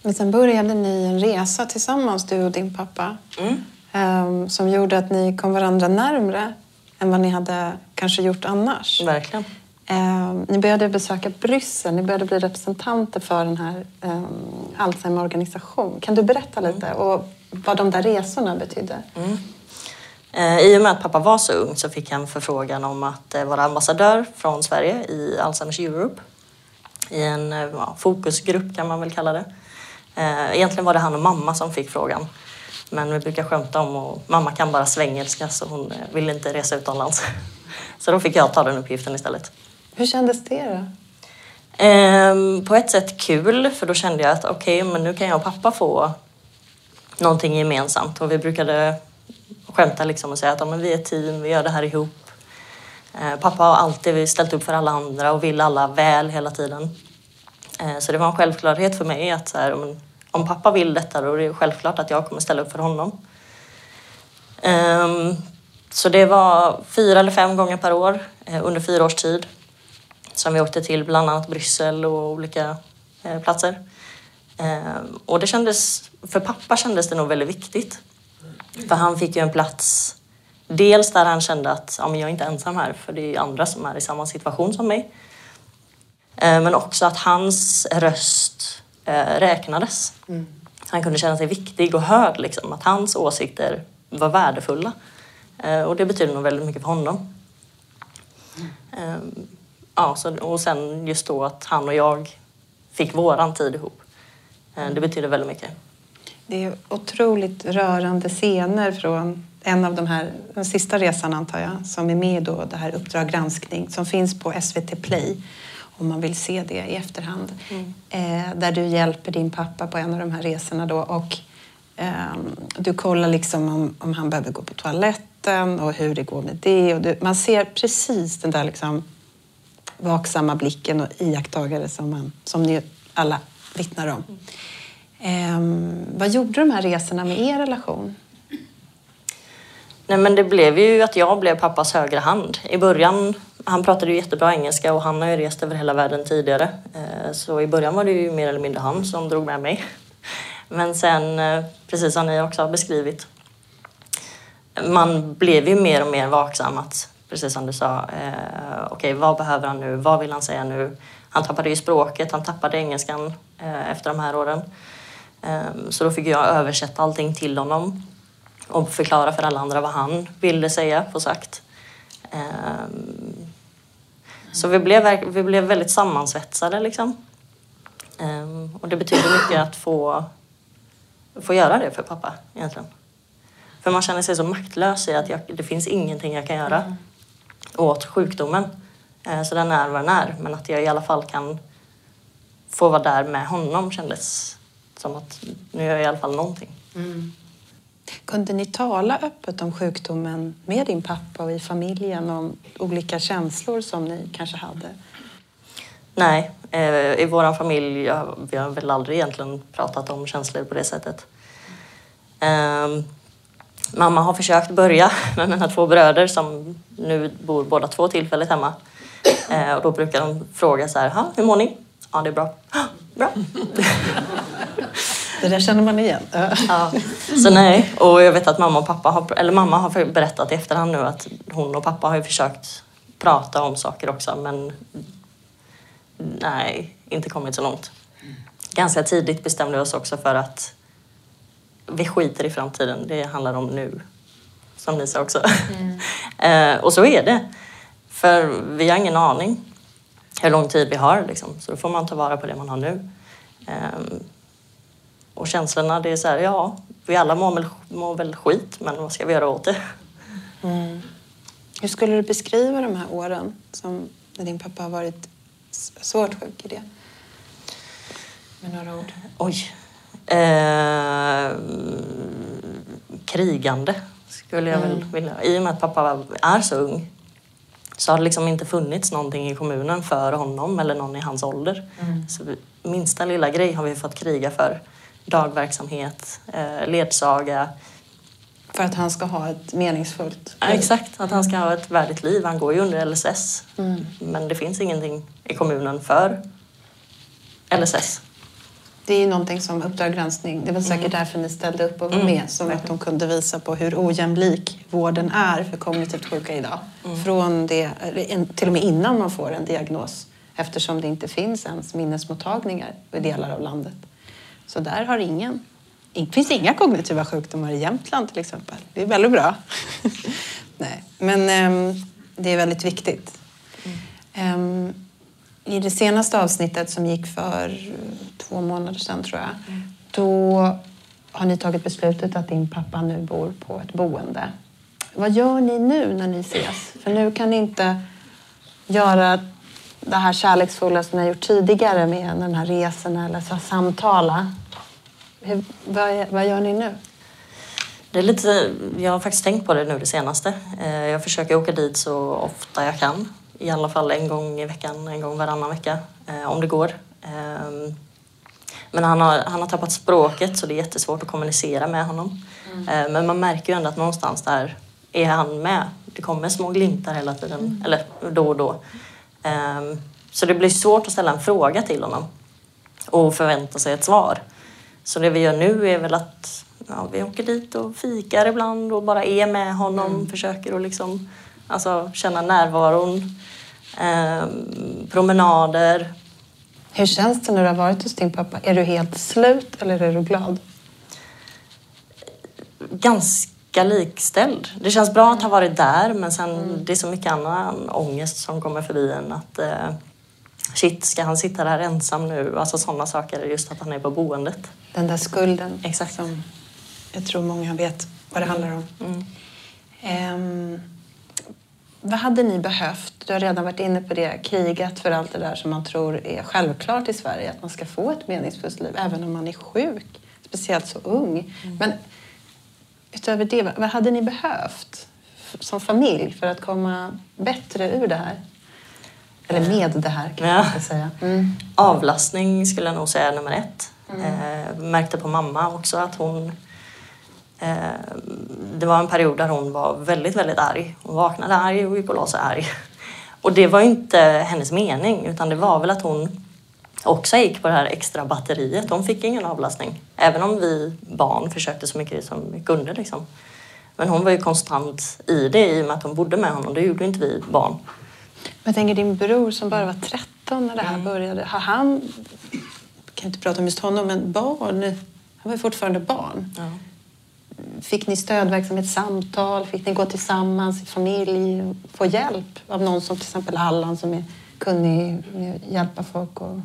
Men sen började ni en resa tillsammans, du och din pappa. Mm. ehm, som gjorde att ni kom varandra närmre än vad ni hade kanske gjort annars. Verkligen. Ehm, ni började besöka Bryssel, ni började bli representanter för den här um, Alzheimer-organisation. Kan du berätta lite och vad de där resorna betydde? Eh, I och med att pappa var så ung så fick han förfrågan om att eh, vara ambassadör från Sverige i Alzheimers Europe. I en eh, ja, fokusgrupp kan man väl kalla det. Eh, Egentligen var det han och mamma som fick frågan. Men vi brukar skämta om att mamma kan bara svengelska så hon eh, vill inte resa utomlands. [laughs] Så då fick jag ta den uppgiften istället. Hur kändes det då? Ehm, på ett sätt kul, för då kände jag att okej, men nu kan jag och pappa få någonting gemensamt. Och vi brukade skämta liksom och säga att ja, men vi är ett team, vi gör det här ihop. Eh, pappa har alltid ställt upp för alla andra och vill alla väl hela tiden. Eh, så det var en självklarhet för mig att så här, om, om pappa vill detta då är det självklart att jag kommer ställa upp för honom. Ehm, så det var fyra eller fem gånger per år eh, under fyra års tid som vi åkte till bland annat Bryssel och olika eh, platser. Eh, och det kändes, för pappa kändes det nog väldigt viktigt. För han fick ju en plats, dels där han kände att ja, men jag är inte ensam här för det är andra som är i samma situation som mig. Eh, men också att hans röst eh, räknades. Han kunde känna sig viktig och hörd, liksom, att hans åsikter var värdefulla. Eh, och det betyder nog väldigt mycket för honom. Ehm, ja, så, och sen just då att han och jag fick våran tid ihop. Det betyder väldigt mycket. Det är otroligt rörande scener från en av de här, den sista resan antar jag, som är med då, det här Uppdrag granskning som finns på SVT Play om man vill se det i efterhand. Eh, där du hjälper din pappa på en av de här resorna då och ehm, du kollar liksom om, om han behöver gå på toaletten och hur det går med det. Och du, man ser precis den där liksom vaksamma blicken och iakttagare som, man, som ni alla vittnar om. Ehm, Ehm, vad gjorde de här resorna med er relation? Nej, men det blev ju att jag blev pappas högra hand. I början, han pratade ju jättebra engelska och han har ju rest över hela världen tidigare. Eh, Så i början var det ju mer eller mindre han som drog med mig. Men sen, eh, precis som ni också har beskrivit, man blev ju mer och mer vaksam att, precis som du sa, eh, okej vad behöver han nu? Vad vill han säga nu? Han tappade ju språket, han tappade engelskan eh, efter de här åren. Ehm, så då fick jag översätta allting till honom och förklara för alla andra vad han ville säga på sagt. Ehm, så vi blev, vi blev väldigt sammansvetsade liksom. Ehm, och det betyder mycket att få, få göra det för pappa egentligen. För man känner sig så maktlös i att jag, det finns ingenting jag kan göra åt sjukdomen. Så den är vad den är. Men att jag i alla fall kan få vara där med honom kändes som att nu gör jag i alla fall någonting. Kunde ni tala öppet om sjukdomen med din pappa och i familjen om olika känslor som ni kanske hade? Nej, eh, i vår familj vi har väl aldrig egentligen pratat om känslor på det sättet. Ehm, mamma har försökt börja [laughs] med mina två bröder som nu bor båda två tillfälligt hemma. Eh, och då brukar de fråga så här, "Ha, hur mår ni? Ja, det är bra. "Ha, [gasps] Bra. [laughs] Det där känner man igen. Ja. [laughs] Så nej, och jag vet att mamma och pappa har, eller mamma har berättat i efterhand nu att hon och pappa har försökt prata om saker också men nej, inte kommit så långt. Ganska tidigt bestämde vi oss också för att vi skiter i framtiden, det handlar om nu. Som ni sa också. [laughs] eh, och så är det. För vi har ingen aning hur lång tid vi har liksom. så då får man ta vara på det man har nu. Och känslorna, det är så här, ja, vi alla mår väl, mår väl skit, men vad ska vi göra åt det? Hur skulle du beskriva de här åren som när din pappa har varit svårt sjuk i det? Med några ord. Oj. Eh, krigande skulle jag väl vilja. I och med att pappa är så ung så har det liksom inte funnits någonting i kommunen för honom eller någon i hans ålder. Så vi- minsta lilla grej har vi fått kriga för. Dagverksamhet, eh, ledsaga. För att han ska ha ett meningsfullt Ja, exakt, att han ska ha ett värdigt liv. Han går ju under LSS. Mm. Men det finns ingenting i kommunen för LSS. Det är ju någonting som Uppdrag granskning, det var säkert därför ni ställde upp och var med, som att de kunde visa på hur ojämlik vården är för kognitivt sjuka idag. Från det, till och med innan man får en diagnos, eftersom det inte finns ens minnesmottagningar i delar av landet. Så där har ingen, det finns inga kognitiva sjukdomar i Jämtland till exempel. Det är väldigt bra. [laughs] Nej, men ehm, det är väldigt viktigt. Ehm, I det senaste avsnittet som gick för två månader sedan tror jag, då har ni tagit beslutet att din pappa nu bor på ett boende. Vad gör ni nu när ni ses? För nu kan ni inte göra det här kärleksfulla som ni har gjort tidigare med den här resorna eller så samtala. Hur, vad, vad gör ni nu? Det är lite, jag har faktiskt tänkt på det nu det senaste. Eh, Jag försöker åka dit så ofta jag kan. I alla fall en gång i veckan, en gång varannan vecka. eh, Om det går. Ehm, Men han har, han har tappat språket så det är jättesvårt att kommunicera med honom. Eh, Men man märker ju ändå att någonstans där är han med. Det kommer små glimtar hela tiden, eller då och då. Ehm, Så det blir svårt att ställa en fråga till honom och förvänta sig ett svar. Så det vi gör nu är väl att ja, vi åker dit och fikar ibland och bara är med honom. Försöker att liksom, alltså, känna närvaron. Ehm, promenader. Hur känns det när du har varit hos din pappa? Är du helt slut eller är du glad? Ganska likställd. Det känns bra att ha varit där men sen det är så mycket annan ångest som kommer förbi en. Att, eh, shit, ska han sitta där ensam nu? Alltså sådana saker. Just att han är på boendet. Den där skulden Exakt. som jag tror många vet vad det handlar om. Ehm, vad hade ni behövt? Du har redan varit inne på det, krigat för allt det där som man tror är självklart i Sverige, att man ska få ett meningsfullt liv även om man är sjuk, speciellt så ung. Men utöver det, vad hade ni behövt som familj för att komma bättre ur det här? Eller med det här kan Ja. säga. Mm. Avlastning skulle jag nog säga är nummer ett. Eh, märkte på mamma också att hon... Eh, det var en period där hon var väldigt, väldigt arg. Hon vaknade arg och gick och la sig arg. Och det var inte hennes mening utan det var väl att hon också gick på det här extra batteriet. Hon fick ingen avlastning. Även om vi barn försökte så mycket som vi kunde. Liksom. Men hon var ju konstant i det i och med att hon bodde med honom. Det gjorde inte vi barn. Jag tänker din bror som bara var 13 när det här började. Har han, kan inte prata om just honom, men barn? Han var ju fortfarande barn. Ja. Fick ni stödverksamhet, samtal? Fick ni gå tillsammans i familj? Få hjälp av någon som till exempel Allan som är kunnig med att hjälpa folk och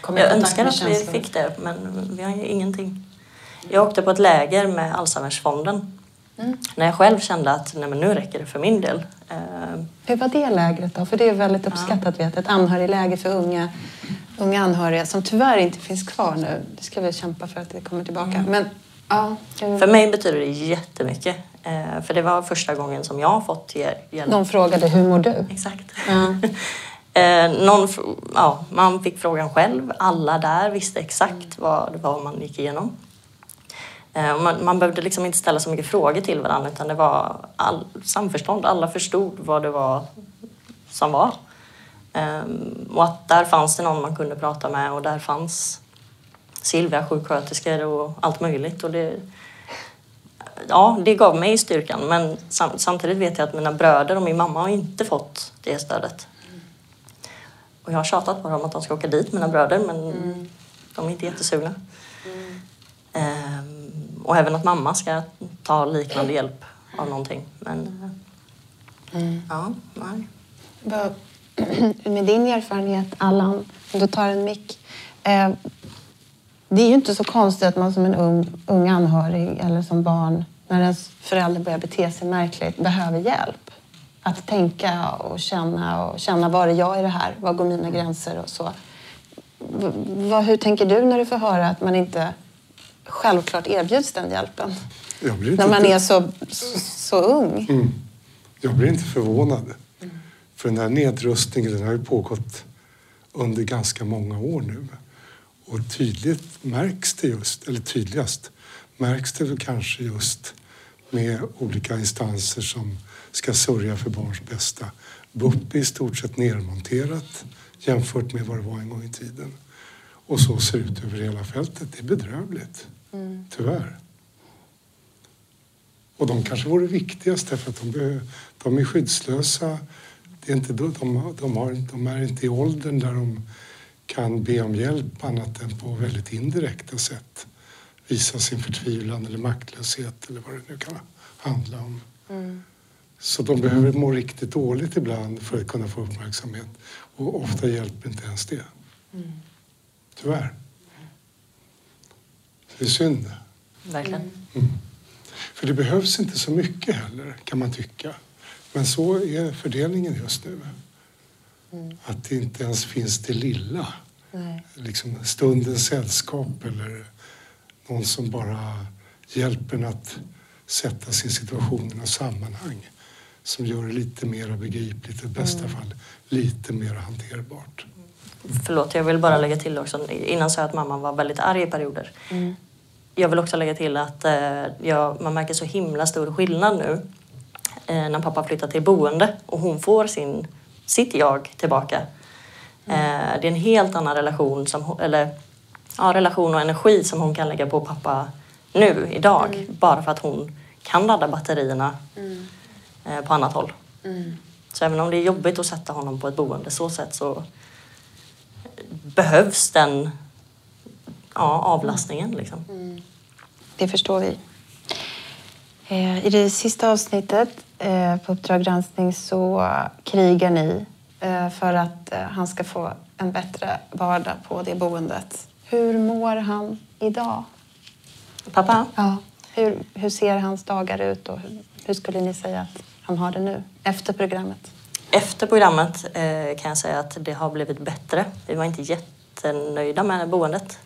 komma i Jag önskar att vi fick det, men vi har ju ingenting. Jag åkte på ett läger med Alzheimersfonden. Mm. När jag själv kände att nej, men nu räcker det för min del. Eh, Hur var det lägret då? För det är väldigt uppskattat, vet jag. Ett anhörigläger för unga, unga anhöriga som tyvärr inte finns kvar nu. Det ska vi kämpa för att det kommer tillbaka. Men ja, hur- För mig betyder det jättemycket. Eh, för det var första gången som jag har fått hjälp. De frågade hur mår du? Exakt. Ja. [laughs] Eh, någon, ja, man fick frågan själv. Alla där visste exakt vad det var man gick igenom. Eh, man, man behövde liksom inte ställa så mycket frågor till varandra utan det var all, samförstånd. Alla förstod vad det var som var. Ehm, och att där fanns det någon man kunde prata med och där fanns Silvia, sjuksköterskor och allt möjligt. Och det, ja, det gav mig styrkan men sam, samtidigt vet jag att mina bröder och min mamma har inte fått det stödet. Och jag har tjatat på dem att de ska åka dit, mina bröder, men de är inte jättesugna. Ehm, och även att mamma ska ta liknande hjälp av någonting. Men ja, nej. [clears throat] Med din erfarenhet, Allan, om du tar en mick. Eh, det är ju inte så konstigt att man som en ung, ung anhörig eller som barn, när ens förälder börjar bete sig märkligt, behöver hjälp. Att tänka och känna och känna var är jag i det här? Var går mina gränser och så. Vad, hur tänker du när du får höra att man inte självklart erbjuds den hjälpen? Jag blir inte När man är så, så ung. Mm. Jag blir inte förvånad. För den här nedrustningen den har ju pågått under ganska många år nu. Och tydligt märks det just, eller tydligast märks det väl kanske just med olika instanser som ska sörja för barns bästa. BUP är i stort sett nermonterat jämfört med vad det var en gång i tiden. Och så ser det ut över hela fältet. Det är bedrövligt, tyvärr. Och de kanske vore viktigast därför att de, de är skyddslösa. Det är inte, de, de, har, de är inte i åldern där de kan be om hjälp annat än på väldigt indirekta sätt. Visa sin förtvivlan eller maktlöshet eller vad det nu kan handla om. Så de behöver må riktigt dåligt ibland för att kunna få uppmärksamhet. Och ofta hjälper inte ens det. Tyvärr. Det är synd. Verkligen. För det behövs inte så mycket heller, kan man tycka. Men så är fördelningen just nu. Att det inte ens finns det lilla. Liksom stundens sällskap eller någon som bara hjälper en att sätta sin situation i något sammanhang som gör det lite mer begripligt, i bästa fall lite mer hanterbart. Förlåt, jag vill bara lägga till också. Innan sa jag att mamma var väldigt arg i perioder. Jag vill också lägga till att eh, jag, man märker så himla stor skillnad nu eh, när pappa flyttar till boende och hon får sin, sitt jag tillbaka. Eh, det är en helt annan relation, som, eller, ja, relation och energi som hon kan lägga på pappa nu, idag. Bara för att hon kan ladda batterierna eh, på annat håll. Så även om det är jobbigt att sätta honom på ett boende så sätt så behövs den ja, avlastningen. Liksom. Det förstår vi. Eh, I det sista avsnittet eh, på Uppdrag granskning så krigar ni eh, för att eh, han ska få en bättre vardag på det boendet. Hur mår han idag? Pappa? Ja. Hur, hur ser hans dagar ut och hur, hur skulle ni säga att han har det nu efter programmet? Efter programmet eh, kan jag säga att det har blivit bättre. Vi var inte jättenöjda med boendet.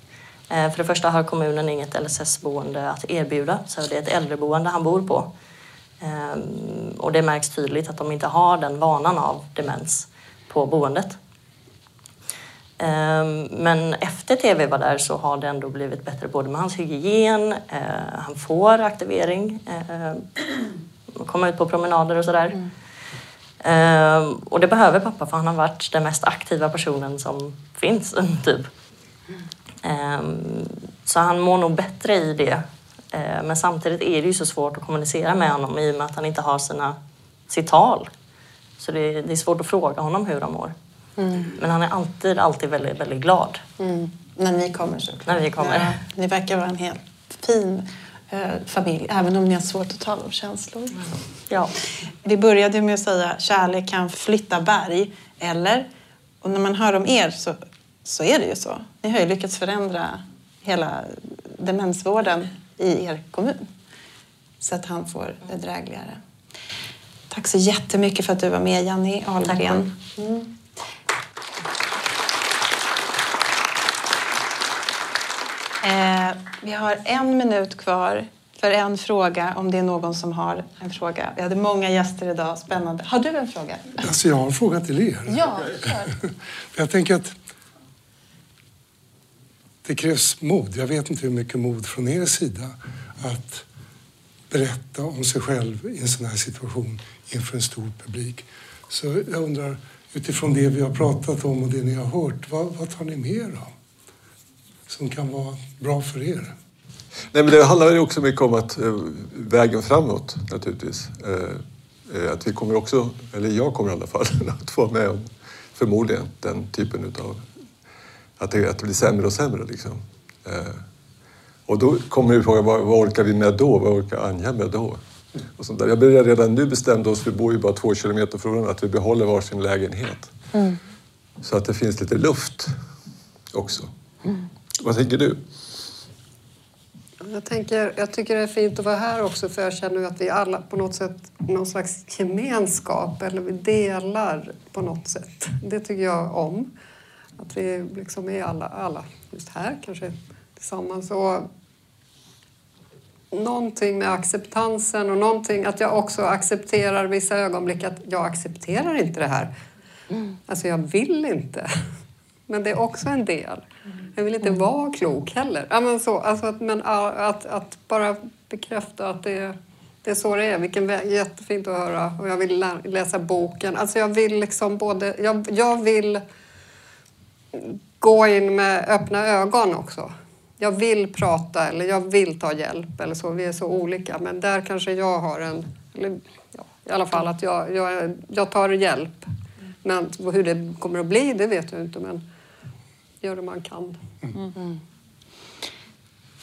Eh, för det första har kommunen inget LSS-boende att erbjuda, så det är ett äldreboende han bor på. Eh, och det märks tydligt att de inte har den vanan av demens på boendet. Ehm, men efter tv var där så har det ändå blivit bättre både med hans hygien, eh, han får aktivering, eh, komma ut på promenader och sådär. Ehm, och det behöver pappa för han har varit den mest aktiva personen som finns. [laughs] Typ. Ehm, så han mår nog bättre i det. Ehm, men samtidigt är det ju så svårt att kommunicera med honom i och med att han inte har sina, sitt tal. Så det, det är svårt att fråga honom hur han mår. Men han är alltid, alltid väldigt, väldigt glad. Mm. När ni kommer såklart. När vi kommer. Ja, ni verkar vara en helt fin familj, även om ni har svårt att tala om känslor. Ja. Vi började med att säga kärlek kan flytta berg, eller? Och när man hör om er så, så är det ju så. Ni har ju lyckats förändra hela demensvården i er kommun så att han får det drägligare. Tack så jättemycket för att du var med, Janni Ahlgren. Mm. Eh, vi har en minut kvar för en fråga om det är någon som har en fråga. Vi hade många gäster idag. Spännande. Har du en fråga? Alltså jag har en fråga till er. Ja, kör. [laughs] Jag tänker att det krävs mod. Jag vet inte hur mycket mod från er sida att berätta om sig själv i en sån här situation inför en stor publik. Så jag undrar, utifrån det vi har pratat om och det ni har hört, vad, vad tar ni med er av? Som kan vara bra för er? Nej, men det handlar ju också mycket om att eh, vägen framåt naturligtvis. Eh, eh, att vi kommer också, eller jag kommer i alla fall, [laughs] att få med om förmodligen den typen utav att det, att det blir sämre och sämre. Liksom. Eh, och då kommer ju frågan, vad, vad orkar vi med då? Vad orkar Anja med då? Och sånt där. Jag började redan nu bestämde oss, vi bor ju bara två kilometer från varandra, att vi behåller varsin lägenhet. Så att det finns lite luft också. Vad tänker du? Jag, tänker, jag tycker det är fint att vara här också för jag känner att vi alla på något sätt någon slags gemenskap eller vi delar på något sätt. Det tycker jag om. Att vi liksom är alla, alla just här kanske tillsammans. Och någonting med acceptansen och någonting att jag också accepterar vissa ögonblick att jag accepterar inte det här. Alltså jag vill inte. Men det är också en del. Jag vill inte vara klok heller. Ja, men så, alltså att, men, att, att bara bekräfta att det, det är så det är. Vilken väg, jättefint att höra. Och jag vill lä, läsa boken. Alltså jag vill liksom både... Jag, jag vill gå in med öppna ögon också. Jag vill prata eller jag vill ta hjälp eller så. Vi är så olika. Men där kanske jag har en... Eller, ja, I alla fall att jag, jag, jag tar hjälp. Men hur det kommer att bli, det vet jag inte. Men gör det man kan. Mm. Mm.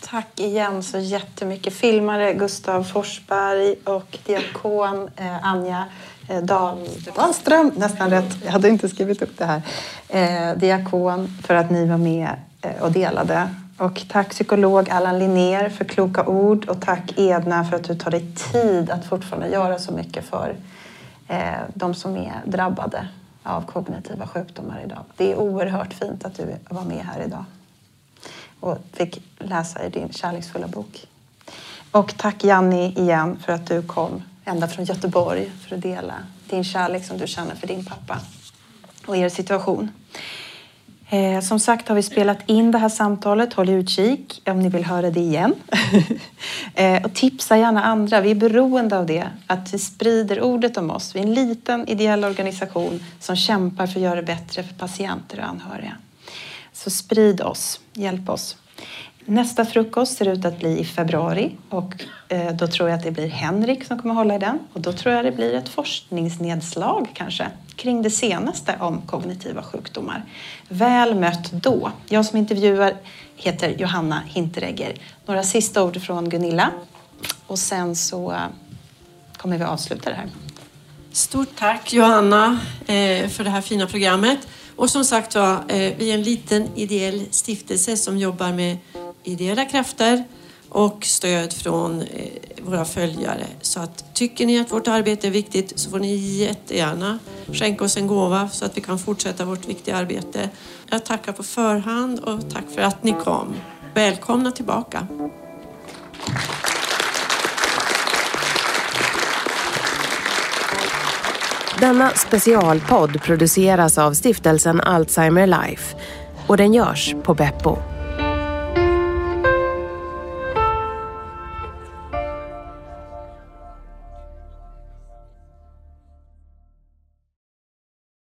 Tack igen så jättemycket. Filmare Gustav Forsberg och diakon eh, Anja eh, Dahl, Dahlström, nästan rätt. Jag hade inte skrivit upp det här. Eh, diakon för att ni var med eh, och delade. Och tack psykolog Allan Linnér för kloka ord och tack Edna för att du tar dig tid att fortfarande göra så mycket för eh, de som är drabbade av kognitiva sjukdomar idag. Det är oerhört fint att du var med här idag och fick läsa i din kärleksfulla bok. Och tack Janni igen för att du kom ända från Göteborg för att dela din kärlek som du känner för din pappa och er situation. Eh, som sagt har vi spelat in det här samtalet. Håll utkik om ni vill höra det igen. [laughs] eh, och tipsa gärna andra. Vi är beroende av det. Att vi sprider ordet om oss. Vi är en liten ideell organisation som kämpar för att göra det bättre för patienter och anhöriga. Så sprid oss. Hjälp oss. Nästa frukost ser ut att bli i februari och eh, då tror jag att det blir Henrik som kommer hålla i den. Och då tror jag det blir ett forskningsnedslag kanske kring det senaste om kognitiva sjukdomar. Väl mött då. Jag som intervjuar heter Johanna Hinteregger. Några sista ord från Gunilla och sen så eh, kommer vi avsluta det här. Stort tack Johanna eh, för det här fina programmet. Och som sagt var, eh, vi är en liten ideell stiftelse som jobbar med ideella krafter och stöd från eh, våra följare. Så att tycker ni att vårt arbete är viktigt så får ni jättegärna skänka oss en gåva så att vi kan fortsätta vårt viktiga arbete. Jag tackar på förhand och tack för att ni kom. Välkomna tillbaka. Denna specialpodd produceras av stiftelsen Alzheimer Life och den görs på Beppo.